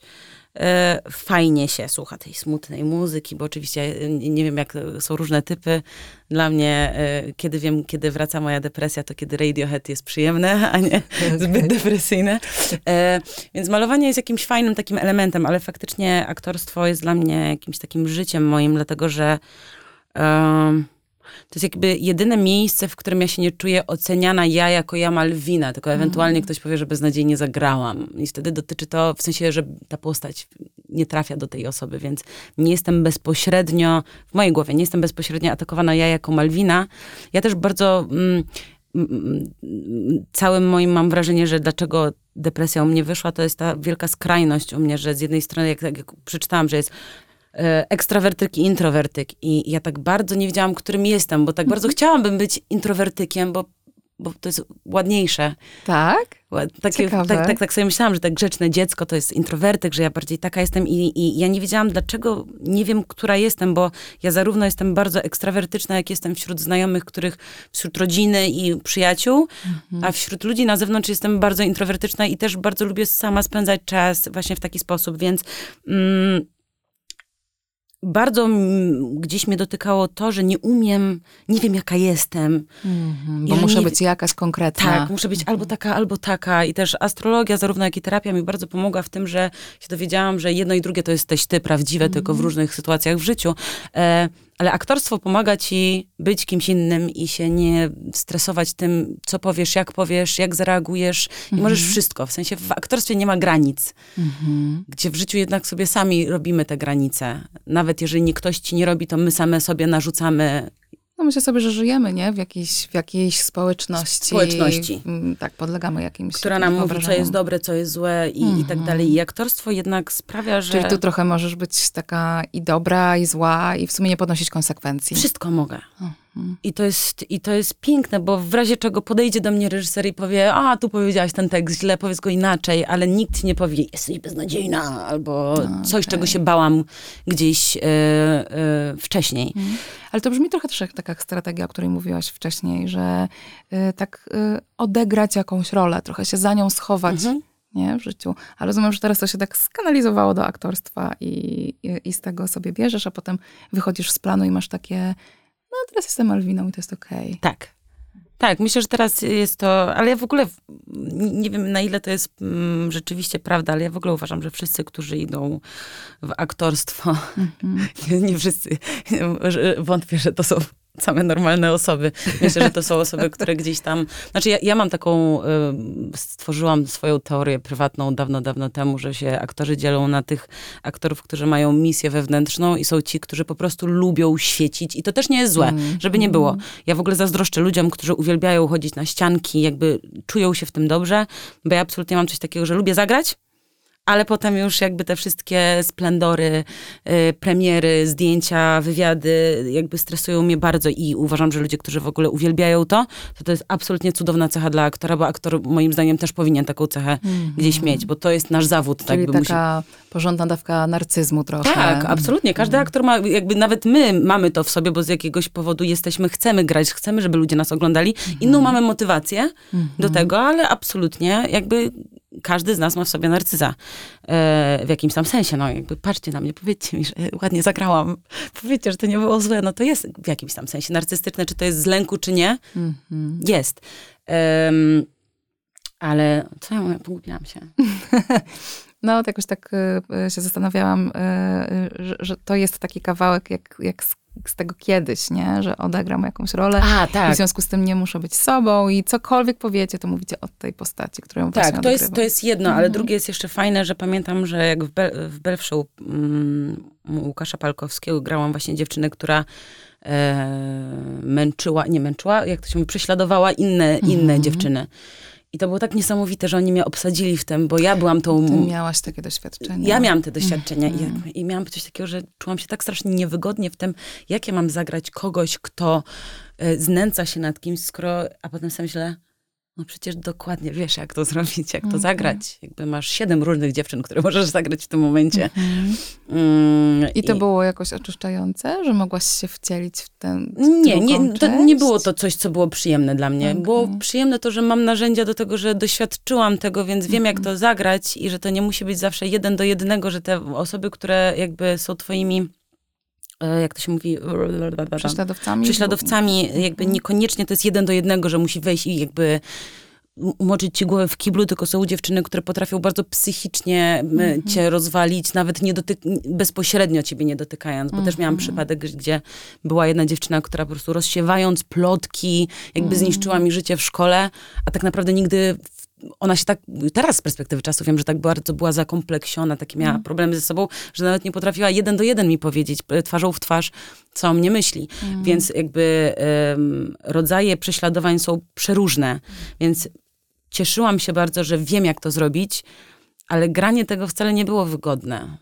fajnie się słucha tej smutnej muzyki, bo oczywiście nie wiem, jak są różne typy. Dla mnie, e, kiedy wiem, kiedy wraca moja depresja, to kiedy Radiohead jest przyjemne, [LAUGHS] a nie [LAUGHS] zbyt depresyjne. E, więc malowanie jest jakimś fajnym takim elementem, ale faktycznie aktorstwo jest dla mnie jakimś takim życiem moim, dlatego że to jest jakby jedyne miejsce, w którym ja się nie czuję oceniana ja jako ja Malwina, tylko mhm. ewentualnie ktoś powie, że beznadziejnie zagrałam. I wtedy dotyczy to w sensie, że ta postać nie trafia do tej osoby, więc nie jestem bezpośrednio, w mojej głowie, nie jestem bezpośrednio atakowana ja jako Malwina. Ja też bardzo... Mm, mm, całym moim mam wrażenie, że dlaczego depresja u mnie wyszła, to jest ta wielka skrajność u mnie, że z jednej strony, jak, jak przeczytałam, że jest ekstrawertyk i introwertyk. I ja tak bardzo nie wiedziałam, którym jestem, bo tak bardzo mhm. chciałabym być introwertykiem, bo, bo to jest ładniejsze. Tak? Takie, tak, tak, tak sobie myślałam, że tak grzeczne dziecko to jest introwertyk, że ja bardziej taka jestem i, i ja nie wiedziałam dlaczego, nie wiem, która jestem, bo ja zarówno jestem bardzo ekstrawertyczna, jak jestem wśród znajomych, których, wśród rodziny i przyjaciół, mhm. a wśród ludzi na zewnątrz jestem bardzo introwertyczna i też bardzo lubię sama spędzać czas właśnie w taki sposób, więc mm, bardzo gdzieś mnie dotykało to, że nie umiem, nie wiem jaka jestem. Mm-hmm, bo muszę nie, być jakaś konkretna. Tak, muszę być mm-hmm. albo taka, albo taka. I też astrologia, zarówno jak i terapia mi bardzo pomogła w tym, że się dowiedziałam, że jedno i drugie to jesteś ty, prawdziwe, mm-hmm. tylko w mhm. różnych sytuacjach w życiu. E, ale aktorstwo pomaga ci być kimś innym i się nie stresować tym, co powiesz, jak powiesz, jak zareagujesz. I możesz mhm. wszystko. W sensie w aktorstwie nie ma granic. Mhm. Gdzie w życiu jednak sobie sami robimy te granice. Nawet jeżeli nie ktoś ci nie robi, to my same sobie narzucamy no myślę sobie, że żyjemy, nie? W jakiejś, w jakiejś społeczności. Społeczności. Mm, tak, podlegamy jakimś Która nam mówi, co jest dobre, co jest złe i, mm -hmm. i tak dalej. I aktorstwo jednak sprawia, że... Czyli tu trochę możesz być taka i dobra, i zła, i w sumie nie podnosić konsekwencji. Wszystko mogę. I to, jest, I to jest piękne, bo w razie czego podejdzie do mnie reżyser i powie, a tu powiedziałaś ten tekst źle, powiedz go inaczej, ale nikt nie powie, jesteś beznadziejna, albo no, coś, czego się bałam gdzieś e, e, wcześniej. Mhm. Ale to brzmi trochę też jak taka strategia, o której mówiłaś wcześniej, że y, tak odegrać jakąś rolę, trochę się za nią schować. Mhm. Nie, w życiu. Ale rozumiem, że teraz to się tak skanalizowało do aktorstwa i, i, i z tego sobie bierzesz, a potem wychodzisz z planu i masz takie no teraz jestem Malwiną i to jest okej. Okay. Tak. Tak, myślę, że teraz jest to, ale ja w ogóle nie wiem na ile to jest mm, rzeczywiście prawda, ale ja w ogóle uważam, że wszyscy, którzy idą w aktorstwo, mm -hmm. nie, nie wszyscy, wątpię, że to są same normalne osoby. Myślę, że to są osoby, które gdzieś tam... Znaczy ja, ja mam taką... Y, stworzyłam swoją teorię prywatną dawno, dawno temu, że się aktorzy dzielą na tych aktorów, którzy mają misję wewnętrzną i są ci, którzy po prostu lubią świecić i to też nie jest złe, mm. żeby nie było. Ja w ogóle zazdroszczę ludziom, którzy uwielbiają chodzić na ścianki, jakby czują się w tym dobrze, bo ja absolutnie mam coś takiego, że lubię zagrać, ale potem już jakby te wszystkie splendory, y, premiery, zdjęcia, wywiady jakby stresują mnie bardzo i uważam, że ludzie, którzy w ogóle uwielbiają to, to to jest absolutnie cudowna cecha dla aktora, bo aktor moim zdaniem też powinien taką cechę mm-hmm. gdzieś mieć, bo to jest nasz zawód. Tak Czyli tak, taka musi... porządna dawka narcyzmu trochę. Tak, absolutnie. Każdy mm. aktor ma, jakby nawet my mamy to w sobie, bo z jakiegoś powodu jesteśmy, chcemy grać, chcemy, żeby ludzie nas oglądali. Mm-hmm. Inną mamy motywację do mhm. tego, ale absolutnie jakby każdy z nas ma w sobie narcyza. E, w jakimś tam sensie. No jakby patrzcie na mnie, powiedzcie mi, że ładnie zagrałam. Powiedzcie, że to nie było złe. No to jest w jakimś tam sensie narcystyczne. Czy to jest z lęku, czy nie? Mm -hmm. Jest. Um, ale co ja mówię? Pogubiłam się. [LAUGHS] No, to jakoś tak y, się zastanawiałam, że, że, to jest taki kawałek jak, jak z z tego kiedyś, nie? Że odegram jakąś rolę A, tak. i w związku z tym nie muszę być sobą i cokolwiek powiecie, to mówicie o tej postaci, którą tak, właśnie to jest, to jest jedno, ale mhm. drugie jest jeszcze fajne, że pamiętam, że jak w, Be w Belfshow um, Łukasza Palkowskiego grałam właśnie dziewczynę, która e, męczyła, nie męczyła, jak to się mówi, prześladowała inne, inne mhm. dziewczyny. I to było tak niesamowite, że oni mnie obsadzili w tym, bo ja byłam tą... Ty miałaś takie doświadczenia. Ja miałam te doświadczenia mm. i, i miałam coś takiego, że czułam się tak strasznie niewygodnie w tym, jak ja mam zagrać kogoś, kto y, znęca się nad kimś, skoro... A potem sobie myślę, no przecież dokładnie wiesz, jak to [LAUGHS] zrobić, jak to okay. zagrać. Jakby masz siedem różnych dziewczyn, które możesz zagrać w tym momencie. Mm -hmm. I to i... było jakoś oczyszczające, że mogłaś się wcielić w ten Nie, nie to nie było to coś, co było przyjemne dla mnie. Okay. Było przyjemne to, że mam narzędzia do tego, że doświadczyłam tego, więc wiem, mm -hmm. jak mhm. to zagrać i że to nie musi być zawsze jeden do jednego, że te osoby, które jakby są twoimi jak to się mówi, prześladowcami. Prześladowcami, jakby mhm. niekoniecznie to jest jeden do jednego, że musi wejść i jakby umoczyć ci głowę w kiblu, tylko są dziewczyny, które potrafią bardzo psychicznie mm -hmm. cię rozwalić, nawet nie bezpośrednio ciebie nie dotykając, bo mm -hmm. też miałam mhm. przypadek, gdzie była jedna dziewczyna, która po prostu rozsiewając plotki, jakby mm -hmm. zniszczyła mi życie w szkole, a tak naprawdę nigdy ona się tak, teraz z perspektywy czasu wiem, że tak bardzo była zakompleksiona, takie miała mm. problemy ze sobą, że nawet nie potrafiła jeden do jeden mi powiedzieć e, twarzą w twarz, co o mnie myśli. Mm. Więc jakby um, rodzaje prześladowań są przeróżne. Więc cieszyłam się bardzo, że wiem, jak to zrobić, ale granie tego wcale nie było wygodne.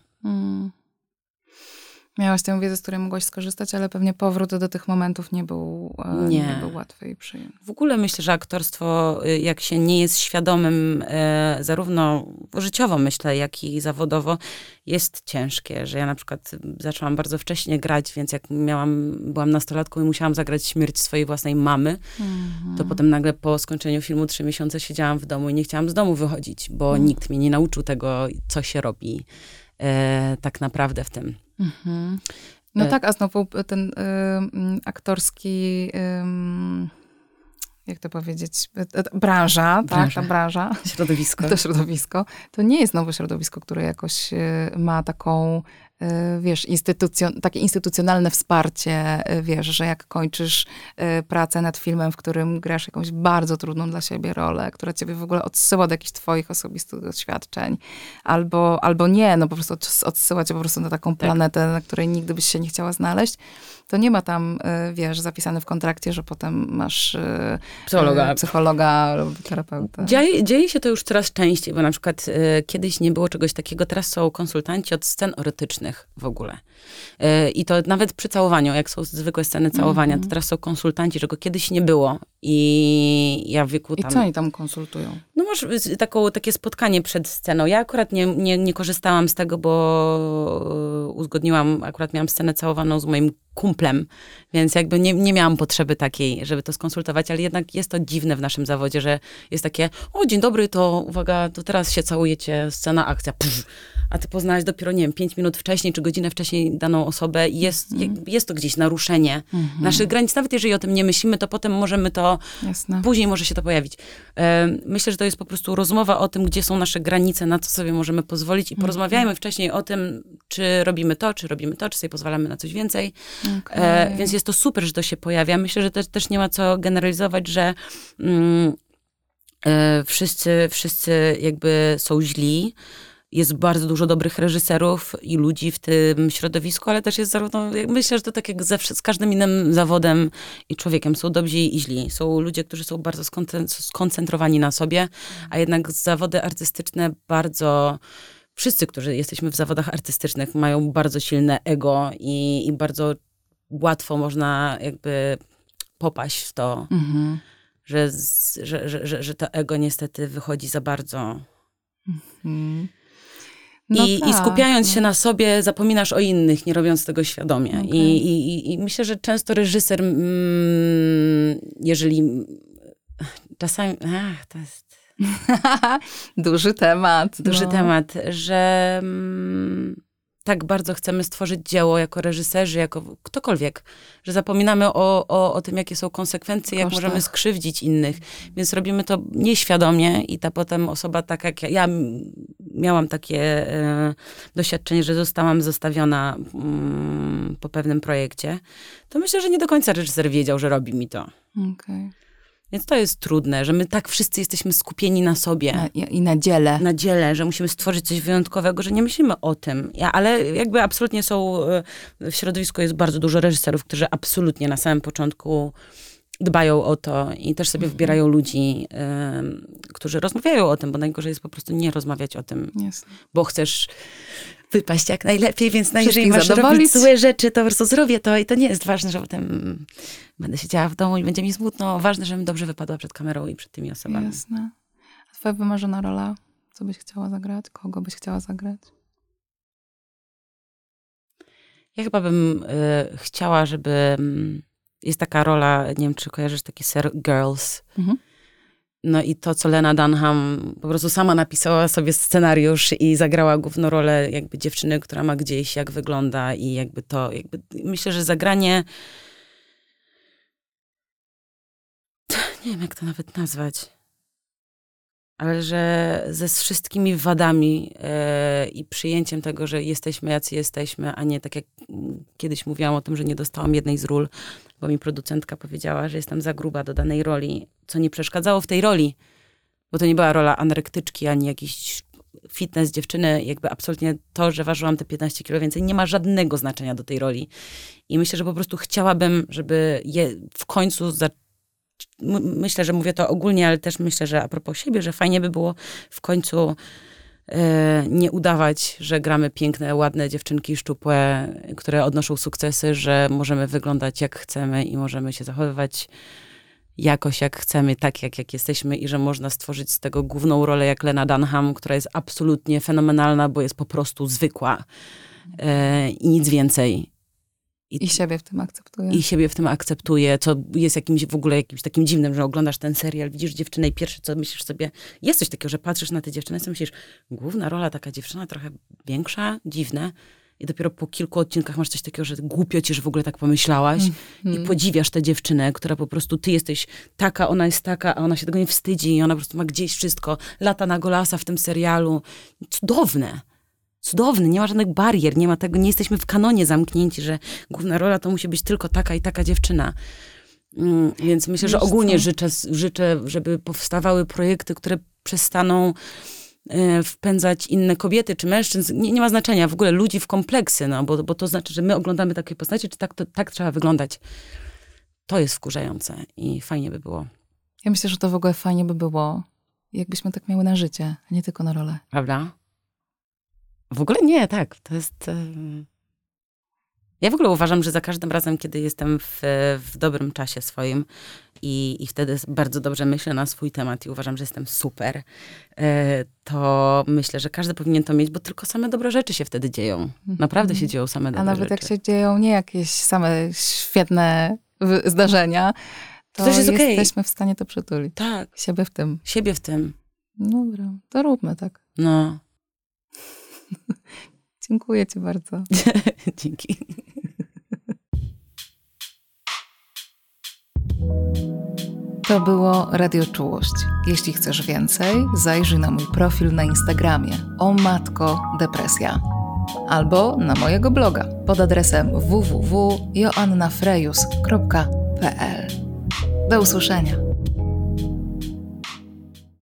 Miałaś tę wiedzę, z której mogłaś skorzystać, ale pewnie powrót do tych momentów nie był, e, nie. nie był łatwy i przyjemny. W ogóle myślę, że aktorstwo, y, jak się nie jest świadomym, e, zarówno życiowo myślę, jak i zawodowo, jest ciężkie, że ja na przykład zaczęłam bardzo wcześnie grać, więc jak miałam, byłam nastolatką i musiałam zagrać śmierć swojej własnej mamy, mhm. to potem nagle po skończeniu filmu trzy miesiące siedziałam w domu i nie chciałam z domu wychodzić, bo mhm. nikt mnie nie nauczył tego, co się robi e, tak naprawdę w tym. Mhm. No e, tak, a znowu ten y, aktorski, y, jak to powiedzieć, branża, branża, tak, ta branża. Środowisko. [LAUGHS] To środowisko. To nie jest nowe środowisko, które jakoś ma taką wiesz, instytucjon takie instytucjonalne wsparcie, y, wiesz, że jak kończysz y, pracę nad filmem, w którym grasz jakąś bardzo trudną dla siebie rolę, która ciebie w ogóle odsyła do jakichś twoich osobistych doświadczeń, albo, albo nie, no po prostu odsyła cię po prostu na taką tak. planetę, tak. na której nigdy byś się nie chciała znaleźć, to nie ma tam, wiesz, zapisane w kontrakcie, że potem masz psychologa, psychologa lub terapeuta. Dzieje, dzieje się to już coraz częściej, bo na przykład kiedyś nie było czegoś takiego, teraz są konsultanci od scen erotycznych, w ogóle. E, I to nawet przy całowaniu, jak są zwykłe sceny całowania, to teraz są konsultanci, czego kiedyś nie było. I ja w wieku tam... I co oni tam konsultują? No masz taką, takie spotkanie przed sceną. Ja akurat nie, nie, nie korzystałam z tego, bo uzgodniłam, akurat miałam scenę całowaną z moim kumplem, więc jakby nie, nie miałam potrzeby takiej, żeby to skonsultować, ale jednak jest to dziwne w naszym zawodzie, że jest takie, o dzień dobry, to uwaga, to teraz się całujecie, scena, akcja, pff, a ty poznałeś dopiero, nie wiem, pięć minut wcześniej, czy godzinę wcześniej daną osobę i jest, mm. jest to gdzieś naruszenie mm -hmm. naszych granic. Nawet jeżeli o tym nie myślimy, to potem możemy to, Jasne. później może się to pojawić. Myślę, że to jest po prostu rozmowa o tym, gdzie są nasze granice, na co sobie możemy pozwolić i -hmm. porozmawiajmy wcześniej o tym, czy robimy to, czy robimy to, czy sobie pozwalamy na coś więcej. Okay. E, więc jest to super, że to się pojawia. Myślę, że też, też nie ma co generalizować, że mm, e, wszyscy, wszyscy jakby są źli jest bardzo dużo dobrych reżyserów i ludzi w tym środowisku, ale też jest zarówno, myślę, że to tak jak ze, z każdym innym zawodem i człowiekiem, są dobrzy i źli. Są ludzie, którzy są bardzo skoncentrowani na sobie, a jednak zawody artystyczne bardzo wszyscy, którzy jesteśmy w zawodach artystycznych, mają bardzo silne ego i, i bardzo łatwo można jakby popaść w to, mhm. że, że, że, że, to ego niestety wychodzi za bardzo. Mhm. No I, tak, I, skupiając no. się na sobie, zapominasz o innych, nie robiąc tego świadomie. Okay. I, i, I, myślę, że często reżyser, mm, jeżeli czasami. Ach, to jest. [LAUGHS] Duży temat. Duży no. temat, że. Mm, tak bardzo chcemy stworzyć dzieło jako reżyserzy, jako ktokolwiek, że zapominamy o, o, o tym, jakie są konsekwencje, jak możemy skrzywdzić innych. Więc robimy to nieświadomie i ta potem osoba, tak jak ja, ja miałam takie e, doświadczenie, że zostałam zostawiona mm, po pewnym projekcie, to myślę, że nie do końca reżyser wiedział, że robi mi to. Okay. Więc to jest trudne, że my tak wszyscy jesteśmy skupieni na sobie. Na, I na dziele. Na dziele, że musimy stworzyć coś wyjątkowego, że nie myślimy o tym. Ja, ale jakby absolutnie są, e, w środowisku jest bardzo dużo reżyserów, którzy absolutnie na samym początku dbają o to i też sobie mhm. wybierają ludzi, y, którzy rozmawiają o tym, bo najgorzej jest po prostu nie rozmawiać o tym, bo chcesz wypaść jak najlepiej, więc Wszystkich masz zadowolić. robić złe rzeczy, to po prostu zrobię to i to nie jest ważne, że potem będę siedziała w domu i będzie mi smutno. Ważne, żebym dobrze wypadła przed kamerą i przed tymi osobami. Jasne. A twoja wymarzona rola? Co byś chciała zagrać? Kogo byś chciała zagrać? Ja chyba bym y, chciała, żeby... mm, Jest taka rola, nie wiem, czy kojarzysz taki ser Girls. Mhm. No i to, co Lena Dunham po prostu sama napisała sobie scenariusz i zagrała główną rolę jakby dziewczyny, która ma gdzieś, jak wygląda i jakby to, jakby myślę, że zagranie [LAUGHS] nie wiem, jak to nawet nazwać, ale że ze wszystkimi wadami e, i przyjęciem tego, że jesteśmy jacy jesteśmy, a nie tak jak kiedyś mówiłam o tym, że nie dostałam jednej z ról, bo mi producentka powiedziała, że jestem za gruba do danej roli, co nie przeszkadzało w tej roli, bo to nie była rola anorektyczki, ani jakiś fitness dziewczyny, jakby absolutnie to, że ważyłam te 15 kilo więcej, nie ma żadnego znaczenia do tej roli. I myślę, że po prostu chciałabym, żeby je w końcu za myślę, że mówię to ogólnie, ale też myślę, że a propos siebie, że fajnie by było w końcu nie udawać, że gramy piękne, ładne dziewczynki szczupłe, które odnoszą sukcesy, że możemy wyglądać jak chcemy i możemy się zachowywać jakoś jak chcemy, tak jak, jak jesteśmy i że można stworzyć z tego główną rolę jak Lena Dunham, która jest absolutnie fenomenalna, bo jest po prostu zwykła e, i nic więcej. I siebie w tym akceptuję. I siebie w tym akceptuje, co jest jakimś w ogóle jakimś takim dziwnym, że oglądasz ten serial, widzisz dziewczynę i pierwsze co myślisz sobie, jest coś takiego, że patrzysz na tę dziewczynę i sobie myślisz, główna rola taka dziewczyna, trochę większa, dziwne. I dopiero po kilku odcinkach masz coś takiego, że głupio ci, że w ogóle tak pomyślałaś. Mhm. I podziwiasz tę dziewczynę, która po prostu, ty jesteś taka, ona jest taka, a ona się tego nie wstydzi i ona po prostu ma gdzieś wszystko. Lata na golasa w tym serialu. Cudowne. Cudowne, nie ma żadnych barier, nie ma tego, nie jesteśmy w kanonie zamknięci, że główna rola to musi być tylko taka i taka dziewczyna. Mm, Więc myślę, że ogólnie życzę, życzę, żeby powstawały projekty, które przestaną e, wpędzać inne kobiety czy mężczyzn, nie, nie ma znaczenia, w ogóle ludzi w kompleksy, no, bo, bo to znaczy, że my oglądamy takie postacie, czy tak, to, tak trzeba wyglądać. To jest wkurzające i fajnie by było, Ja myślę, że to w ogóle fajnie by było, jakbyśmy tak miały na życie, a nie tylko na rolę. prawda? W ogóle nie, tak, to jest... Ja w ogóle uważam, że za każdym razem, kiedy jestem w, w dobrym czasie swoim i, i wtedy bardzo dobrze myślę na swój temat i uważam, że jestem super, e, to myślę, że każdy powinien to mieć, bo tylko same dobre rzeczy się wtedy dzieją. Naprawdę się dzieją same dobre Mhm. A nawet rzeczy. jak się dzieją nie jakieś same świetne zdarzenia, to, To jest jesteśmy w stanie to przytulić. Tak, Siebie w tym. siebie w tym. Dobra, to róbmy tak. No, Dziękuję ci bardzo. [LAUGHS] dzięki. To było Radio Czułość. Jeśli chcesz więcej, zajrzyj na mój profil na Instagramie o matko depresja albo na mojego bloga pod adresem www.joannafrejus.pl. Do usłyszenia.